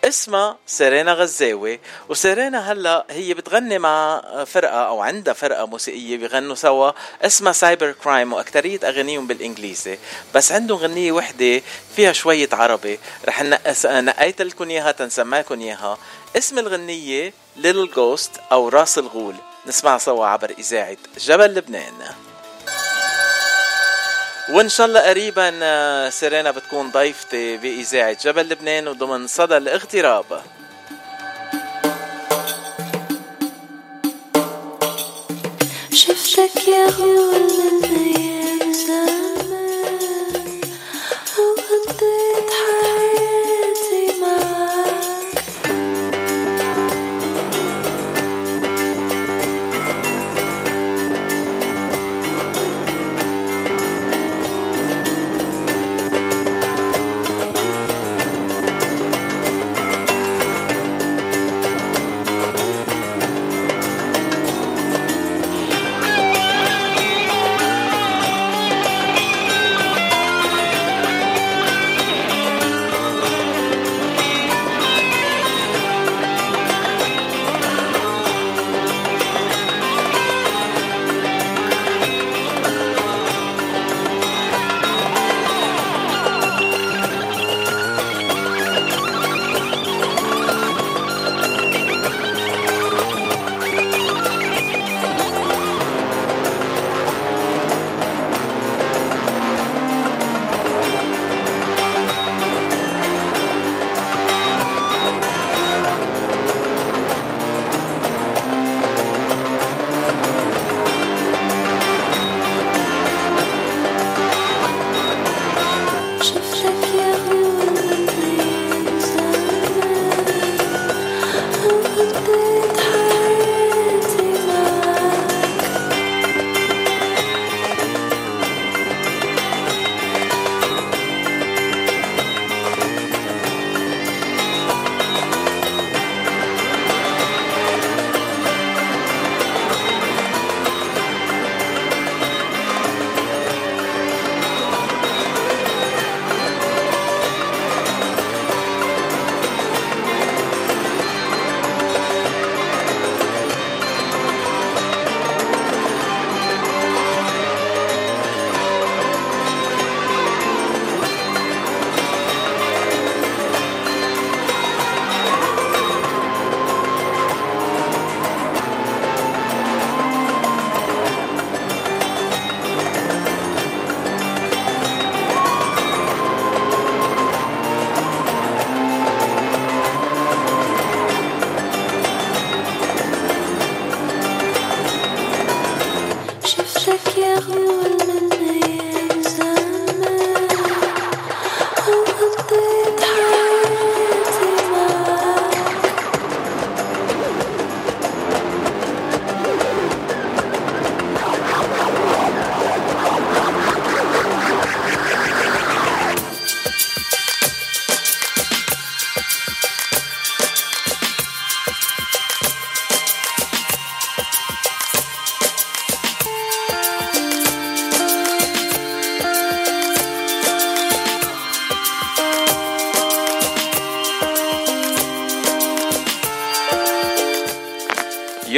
Speaker 1: اسمها سيرينا غزاوي وسيرينا هلا هي بتغني مع فرقة أو عندها فرقة موسيقية بيغنوا سوا اسمها Cyber Crime وأكترية أغانيهم بالإنجليزي. بس عندهم غنية وحدة فيها شوية عربي. رح نقيت لكم إياها تنسمعكم إياها. اسم الغنية Little Ghost أو راس الغول. نسمع سوا عبر إذاعة جبل لبنان. وإن شاء الله قريبا آه، سيرينا بتكون ضيفتي باذاعه جبل لبنان وضمن صدى الاغتراب.
Speaker 5: شفتك يا غول من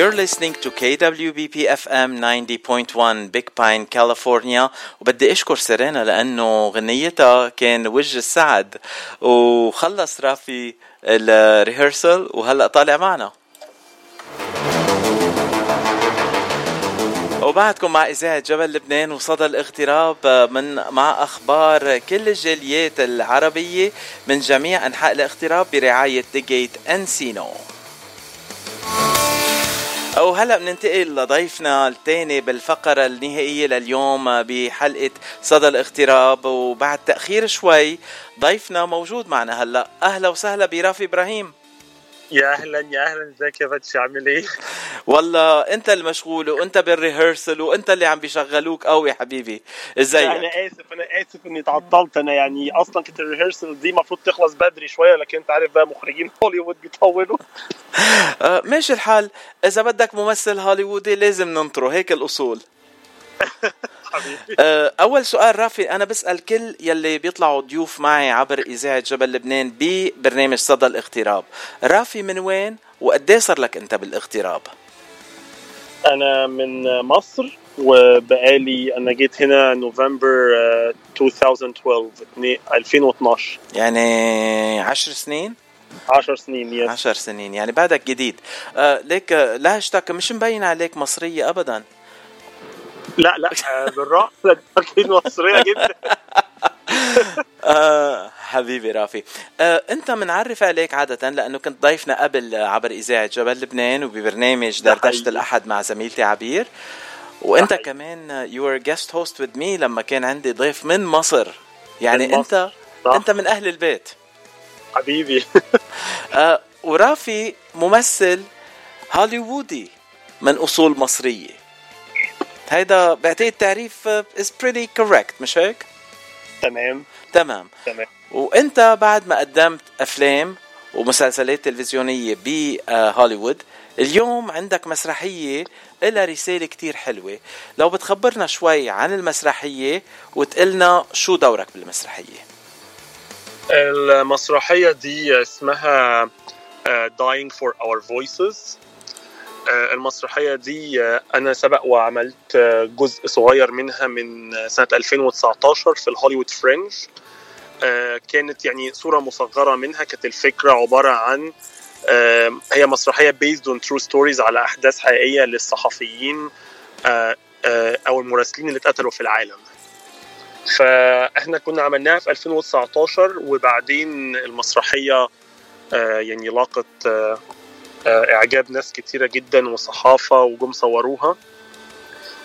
Speaker 1: You're listening to KWBP FM 90.1 Big Pine, California. وبدي أشكر سيرينا لأنه غنيتها كان وجه السعد. وخلص رافي الريهرسل وهلأ طالع معنا. وبعدكم مع إذاعة جبل لبنان وصدى الاغتراب من مع أخبار كل الجاليات العربية من جميع أنحاء الاغتراب برعاية ديجيت أنسينو وهلا بننتقل لضيفنا الثاني بالفقرة النهائية لليوم بحلقة صدى الاغتراب. وبعد تأخير شوي ضيفنا موجود معنا هلا. أهلا وسهلا برافي إبراهيم.
Speaker 17: يا أهلا يا أهلا إزيك يا فتشي عامل إيه؟
Speaker 1: والله أنت المشغول وأنت بالريهرسل وأنت اللي عم بيشغلوك. قوي حبيبي. إزيك؟
Speaker 17: أنا آسف أنا آسف إني تعطلت. أنا يعني أصلا كانت الريهرسل دي المفروض تخلص بدري شوية لكن أنت عارف بقى مخرجين هوليوود بيطولوا. [laughs]
Speaker 1: آه ماشي الحال. إذا بدك ممثل هوليوودي لازم ننطره هيك الأصول. [laughs] أول سؤال رافي أنا بسأل كل يلي بيطلعوا ضيوف معي عبر إذاعة جبل لبنان ببرنامج صدى الاغتراب. رافي من وين وقد صار لك أنت بالاغتراب؟
Speaker 17: أنا من مصر وبقالي أنا جيت هنا نوفمبر آه، 2012 اتنين- 2012
Speaker 1: يعني عشر سنين؟
Speaker 17: 10 سنين yes
Speaker 1: عشر سنين يعني بعدك جديد. آه ليك آه، لهجتك مش مبين عليك مصرية أبدا.
Speaker 17: لا لا آه، بالراحه [laughs] أكيد مصرية جدا. [laughs]
Speaker 1: آه حبيبي رافي. آه انت منعرف عليك عادة لأنه كنت ضيفنا قبل عبر إذاعة جبل لبنان وببرنامج دردشة الأحد مع زميلتي عبير. وأنت كمان you are guest host with me لما كان عندي ضيف من مصر. يعني
Speaker 17: من مصر.
Speaker 1: انت أنت من أهل البيت.
Speaker 17: حبيبي. [laughs]
Speaker 1: آه ورافي ممثل هوليوودي من أصول مصرية. هيدا بعتقد تعريف is pretty correct مش هيك؟
Speaker 17: تمام.
Speaker 1: تمام.
Speaker 17: تمام.
Speaker 1: وإنت بعد ما قدمت أفلام ومسلسلات تلفزيونية بهوليوود اليوم عندك مسرحية لها رسالة كتير حلوة. لو بتخبرنا شوي عن المسرحية وتقلنا شو دورك بالمسرحية.
Speaker 17: المسرحية دي اسمها آه، Dying for Our Voices. آه، المسرحية دي آه، أنا سبق وعملت آه، جزء صغير منها من سنة 2019 في الهوليوود فرنج. كانت يعني صورة مصغرة منها كانت الفكرة عبارة عن هي مسرحية based on true stories على أحداث حقيقية للصحفيين أو المراسلين اللي اتقتلوا في العالم. فإحنا كنا عملناها في 2019 وبعدين المسرحية يعني لاقت إعجاب ناس كتيرة جدا وصحافة وجم صوروها.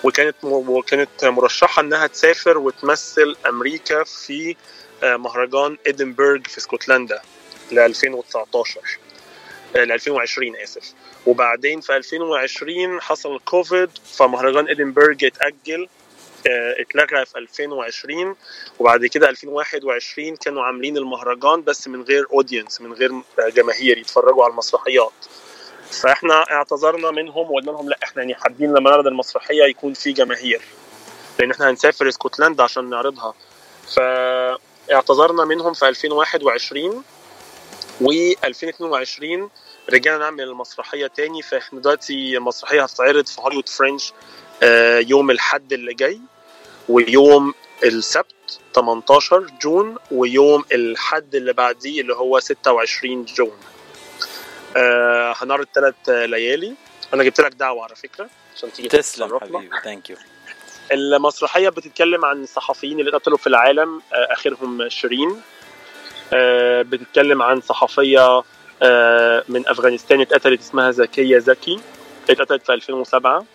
Speaker 17: وكانت وكانت مرشحة إنها تسافر وتمثل أمريكا في آه، مهرجان إدنبرج في اسكتلندا ل 2019 ل 2020 آسف. وبعدين في 2020 حصل الكوفيد فمهرجان إدنبرج اتأجل آه، اتلغى في 2020 وبعد كده 2021 كانوا عاملين المهرجان بس من غير اودينس من غير آه، جماهير يتفرجوا على المسرحيات. فاحنا اعتذرنا منهم وقلنا لهم لا إحنا يعني حابين لما نعرض المسرحية يكون في جماهير لأن إحنا هنسافر اسكتلندا عشان نعرضها. فاعتذرنا منهم في 2021 و2022 رجعنا نعمل المسرحية تاني. فاحنا دلوقتي المسرحيه هتتعرض في هوليوود Fringe آه، يوم الحد اللي جاي ويوم السبت 18 June ويوم الحد اللي بعديه اللي هو 26 June. آه هنعرض ثلاث ليالي. أنا جبت لك دعوة على فكرة عشان تيجي
Speaker 1: تسلم. حبيبي thank you
Speaker 17: المسرحية بتتكلم عن الصحفيين اللي اتقتلوا في العالم آه، آخرهم شيرين. آه، بتتكلم عن صحفية آه، من أفغانستان اتقتلت اسمها زكية زكي. اتقتلت في 2007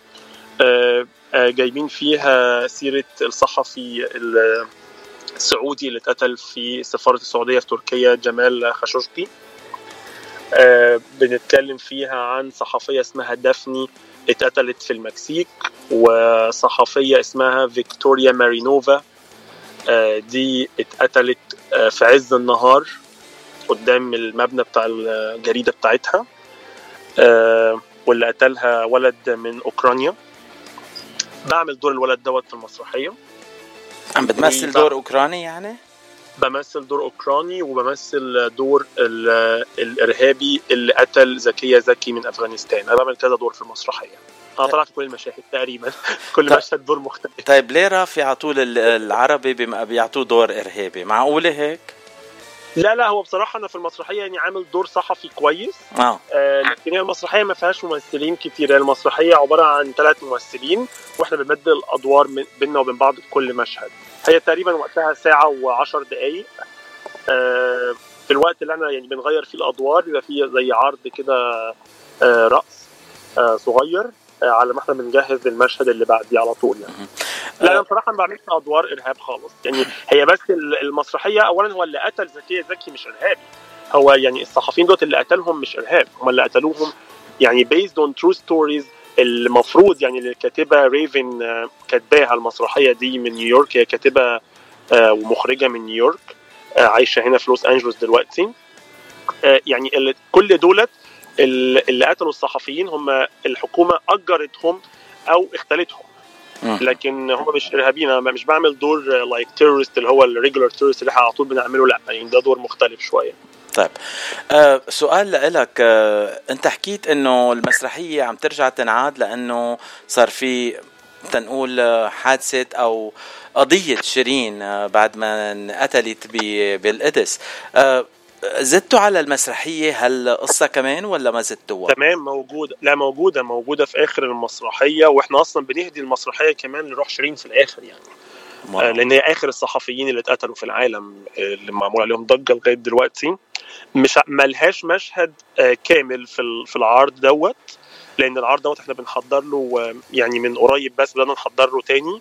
Speaker 17: آه، آه، جايبين فيها سيرة الصحفي ال- السعودي اللي اتقتل في سفارة السعودية في تركيا جمال خاشقجي. بنتكلم فيها عن صحفية اسمها دافني اتقتلت في المكسيك وصحفية اسمها فيكتوريا مارينوفا آه، دي اتقتلت آه، في عز النهار قدام المبنى بتاع الجريدة بتاعتها آه، واللي قتلها ولد من أوكرانيا بعمل دور الولد دوت في المسرحية
Speaker 1: عم بتمثل دور أوكراني يعني؟
Speaker 17: بمثل دور أوكراني وبمثل دور ال- الإرهابي اللي قتل زكية زكي من أفغانستان. أنا بعمل كذا دور في المسرحية. أنا طلعت كل المشاهد تقريبا. [laughs] كل
Speaker 1: طيب.
Speaker 17: مشهد دور مختلف.
Speaker 1: طيب ليه رافي على طول ال- العربي بيعطوه دور إرهابي؟ معقولة هيك؟
Speaker 17: لا لا هو بصراحة أنا في المسرحية يعني عامل دور صحفي كويس.
Speaker 1: آه.
Speaker 17: آه، لكن هي المسرحية ما فيهاش ممثلين كتير. هي المسرحية عبارة عن ثلاث ممثلين وإحنا بنبدل الأدوار من- بيننا وبين بعض في كل مشهد. هي تقريبا وقتها ساعة وعشر دقائق آه، في الوقت اللي أنا يعني بنغير فيه الأدوار بيبقى فيه زي عرض كده آه، رقص آه، صغير. على ما إحنا بنجهز المشهد اللي بعديه على طول يعني. لا أنا بصراحة ما بعملش أدوار إرهاب خالص. يعني هي بس ال- المسرحية اولا هو اللي قتل زكيه زكي مش إرهابي. هو يعني الصحفيين دول اللي قتلهم مش إرهاب هم اللي قتلوهم يعني based on true stories المفروض يعني اللي الكاتبة ريفن آه، كاتباها المسرحية دي من نيويورك. هي كاتبة آه، ومخرجة من نيويورك آه، عايشة هنا في لوس أنجلوس دلوقتي. آه، يعني كل دولت اللي قتلوا الصحفيين هم الحكومة أجرتهم أو اختلتهم. لكن هم مش إرهابيين أنا مش بعمل دور like terrorist اللي هو ال regular terrorist اللي إحنا على طول بنعمله لأ يعني ده دور مختلف شوية.
Speaker 1: طيب. آه سؤال لإلك. آه أنت حكيت إنه المسرحية عم ترجع تنعاد لأنه صار في تنقول آه، حادثة أو قضية شيرين آه بعد ما انقتلت بالقدس. آه زدتوا على المسرحية هالقصه كمان ولا ما زدتوها؟
Speaker 17: تمام موجودة. لا موجودة موجودة في آخر المسرحية وإحنا أصلا بنهدي المسرحية كمان لروح شيرين في الآخر يعني. آه، لأن هي آخر الصحفيين اللي اتقتلوا في العالم آه، اللي معمول عليهم ضجة لغاية دلوقتي. مش ملهاش مشهد آه، كامل في في العرض دوت لأن العرض دوت إحنا بنحضر له يعني من قريب بس بدنا نحضر له تاني.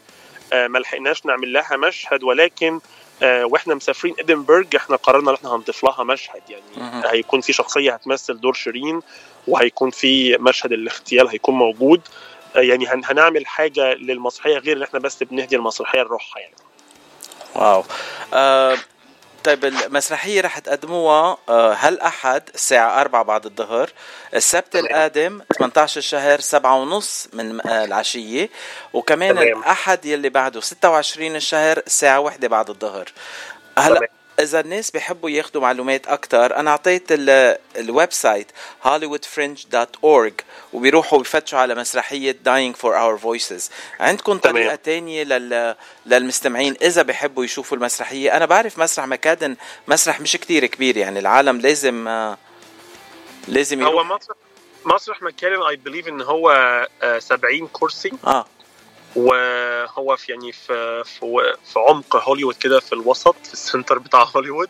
Speaker 17: آه، ما لحقناش نعمل لها مشهد ولكن وإحنا مسافرين إدنبرج إحنا قررنا ان إحنا هنضيف لها مشهد يعني هيكون في شخصية هتمثل دور شيرين وهيكون في مشهد الاغتيال هيكون موجود. آه، يعني هن- هنعمل حاجة للمسرحية غير إن إحنا بس بنهدي المسرحية لروحها يعني.
Speaker 1: واو. آه طيب المسرحية رح تقدموها آه هالأحد الساعة 4 بعد الظهر. السبت القادم 18 الشهر 7 ونص من آه العشية. وكمان. الأحد يلي بعده 26 الشهر الساعة 1 بعد الظهر. هلا إذا الناس بيحبوا ياخذوا معلومات أكثر أنا أعطيت ال- ال website hollywoodfringe.org وبيروحوا بفتشوا على مسرحية Dying for Our Voices. عندكم
Speaker 17: تمام.
Speaker 1: طريقة تانية لل... للمستمعين إذا بيحبوا يشوفوا المسرحية؟ أنا بعرف مسرح مكادن مسرح مش كتير كبير يعني العالم لازم آه، لازم
Speaker 17: هو
Speaker 1: يروح.
Speaker 17: مسرح مسرح مكادن I believe إن هو آه، 70 كرسي.
Speaker 1: آه.
Speaker 17: وهو في يعني في في, في عمق هوليوود كده في الوسط في ال center بتاع هوليوود.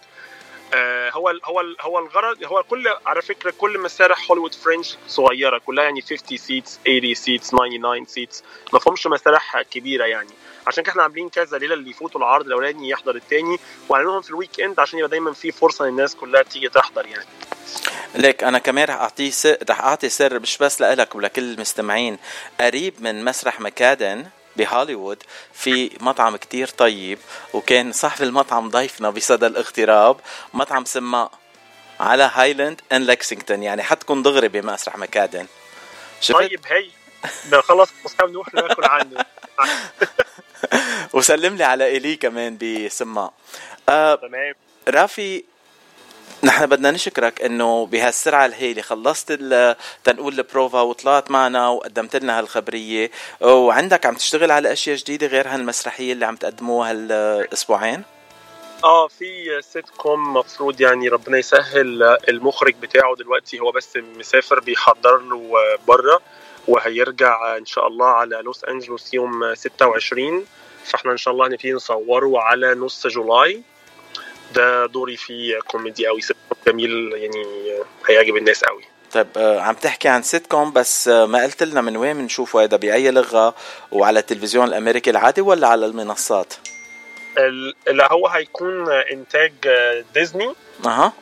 Speaker 17: آه، هو هو هو الغرض هو كل على فكرة كل مسارح هوليوود Fringe صغيرة كلها يعني 50 seats 80 seats 99 seats ما فيهمش مسارح كبيرة يعني. عشان كده إحنا عاملين كذا ليلة اللي يفوتوا العرض الاولاني يحضر التاني وعاملينهم في ال weekend عشان يبقى دايما في فرصة للناس كلها تيجي تحضر يعني.
Speaker 1: ليك أنا كمان رح أعطيه سر رح أعطي سر مش بس لك ولكل المستمعين. قريب من مسرح مكادن بهوليوود في مطعم كتير طيب وكان صاحب المطعم ضيفنا بصدى الاغتراب. مطعم سماء على Highland and Lexington يعني حتكون دغري بمسرح مكادن. شفت؟
Speaker 17: طيب هي. المسرح نروح ناكل عنده [laughs]
Speaker 1: وسلم لي على إيلي كمان بسماء آه
Speaker 17: تمام.
Speaker 1: رافي نحن بدنا نشكرك إنه بهالسرعة الهايلة خلصت تنقول البروفا وطلعت معنا وقدمت لنا هالخبرية. وعندك عم تشتغل على أشياء جديدة غير هالمسرحية اللي عم تقدموها هالأسبوعين؟
Speaker 17: آه في سيت كوم مفروض يعني ربنا يسهل المخرج بتاعه دلوقتي. هو بس مسافر بيحضر له بره وهيرجع إن شاء الله على لوس أنجلوس يوم 26 فإحنا إن شاء الله هنبتدي نصوره على نص July. ده دوري فيه كوميدي قوي سيت كوم جميل يعني هيعجب الناس قوي.
Speaker 1: طيب آه، عم تحكي عن سيت كوم بس آه، ما قلت لنا من وين بنشوفه هذا بأي لغة وعلى التلفزيون الأمريكي العادي ولا على المنصات؟
Speaker 17: ال- لا هو هيكون إنتاج ديزني.
Speaker 1: أها.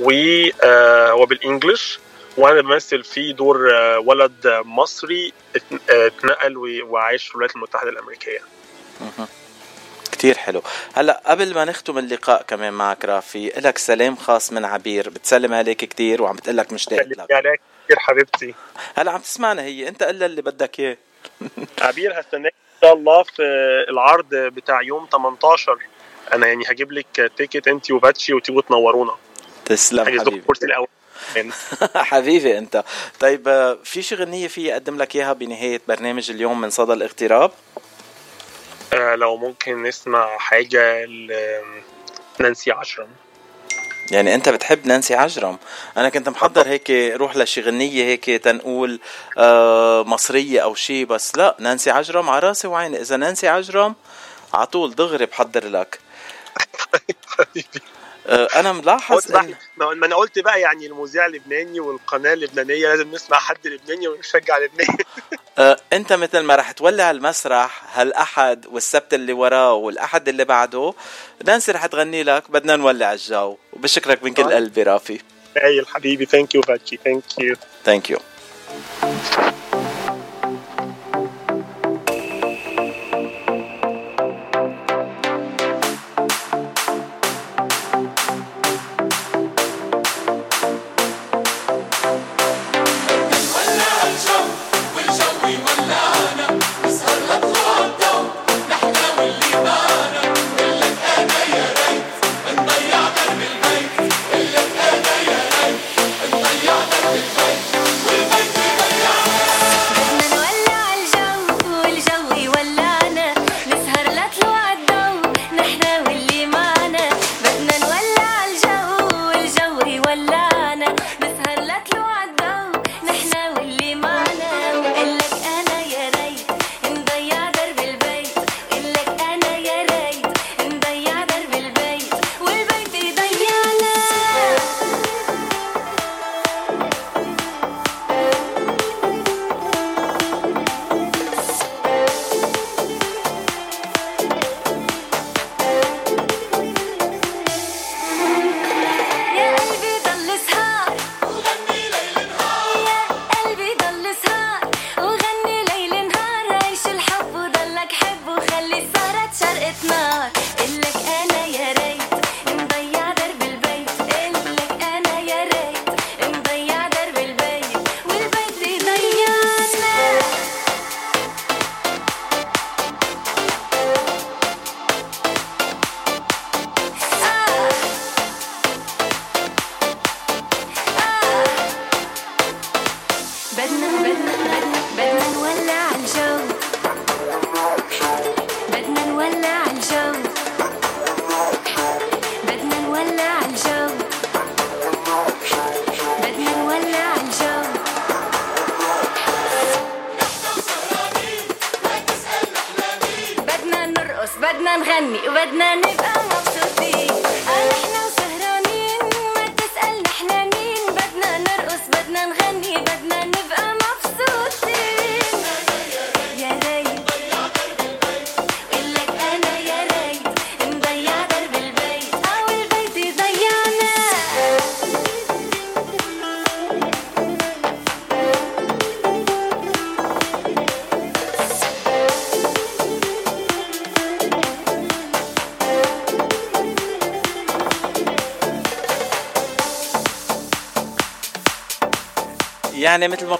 Speaker 17: وهو بالانجلش وأنا بمثل فيه دور آه، ولد مصري ات- آه، اتنقل وعايش في الولايات المتحدة الأمريكية.
Speaker 1: مهم. كتير حلو. هلا قبل ما نختم اللقاء كمان معك رافي لك سلام خاص من عبير. بتسلم عليك كتير وعم بتقول لك مشتاق لك
Speaker 17: عليك كثير حبيبتي.
Speaker 1: هلا عم تسمعنا هي. انت قلها اللي بدك اياه. [laughs]
Speaker 17: عبير هستناك إن شاء الله في العرض بتاع يوم 18 أنا يعني هجيب لك تيكت أنت وباتشي وتيجوا تنورونا.
Speaker 1: تسلم حبيبي.
Speaker 17: الكرسي الأول. [laughs]
Speaker 1: حبيبي أنت. طيب آه، في شي غنية في أقدم لك إياها بنهاية برنامج اليوم من صدى الاغتراب؟
Speaker 17: آه لو ممكن نسمع حاجة ل نانسي عشرم
Speaker 1: يعني أنت بتحب نانسي عجرم؟ أنا كنت محضر هيك روح لشي غنية هيك تنقول آه مصرية أو شي بس لا نانسي عجرم على رأسي وعيني. إذا نانسي عجرم على طول دغري بحضر لك. آه [laughs] أنا ملاحظ ان
Speaker 17: ما أنا قلت بقى يعني المذيع اللبناني والقناة اللبنانية لازم نسمع حد لبناني ونشجع لبنان [laughs]
Speaker 1: آه، أنت مثل ما رح تولع المسرح هالأحد والسبت اللي وراه والأحد اللي بعده نانسي رح تغني لك بدنا نولع الجو. وبشكرك من كل
Speaker 17: طيب.
Speaker 1: قلبي رافي.
Speaker 17: هايل حبيبي thank you باتشي
Speaker 18: thank you thank you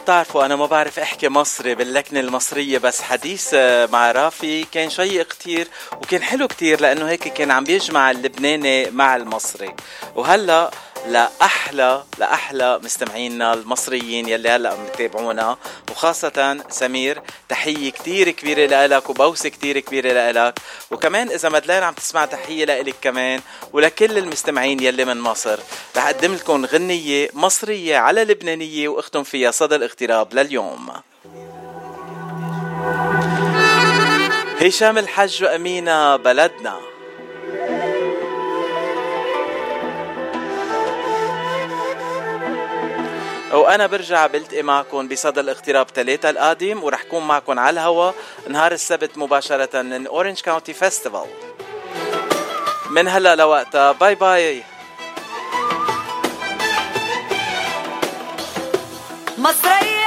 Speaker 18: بتعرفوا أنا
Speaker 1: ما بعرف أحكي مصري باللكنة المصرية بس حديث آه، مع رافي كان شيق كتير وكان حلو كتير لأنه هيك كان عم بيجمع اللبناني مع المصري. وهلأ لأحلى لأحلى مستمعينا المصريين يلي هلأ عم يتابعونا وخاصة سمير تحية كتير كبيرة لك وبوسة كتير كبيرة لك وكمان إذا مدلين عم تسمع تحية لك كمان ولكل المستمعين يلي من مصر. رح أقدم لكم غنية مصرية على لبنانية وأختم فيها صدى الاغتراب لليوم. هشام الحج وأمينة بلدنا. وأنا برجع بلتقي معكم بصدى الاغتراب ثلاثة القادم ورح كون معكم على الهوا نهار السبت مباشرة من Orange County Festival من هلا لوقتها باي باي
Speaker 18: مصرية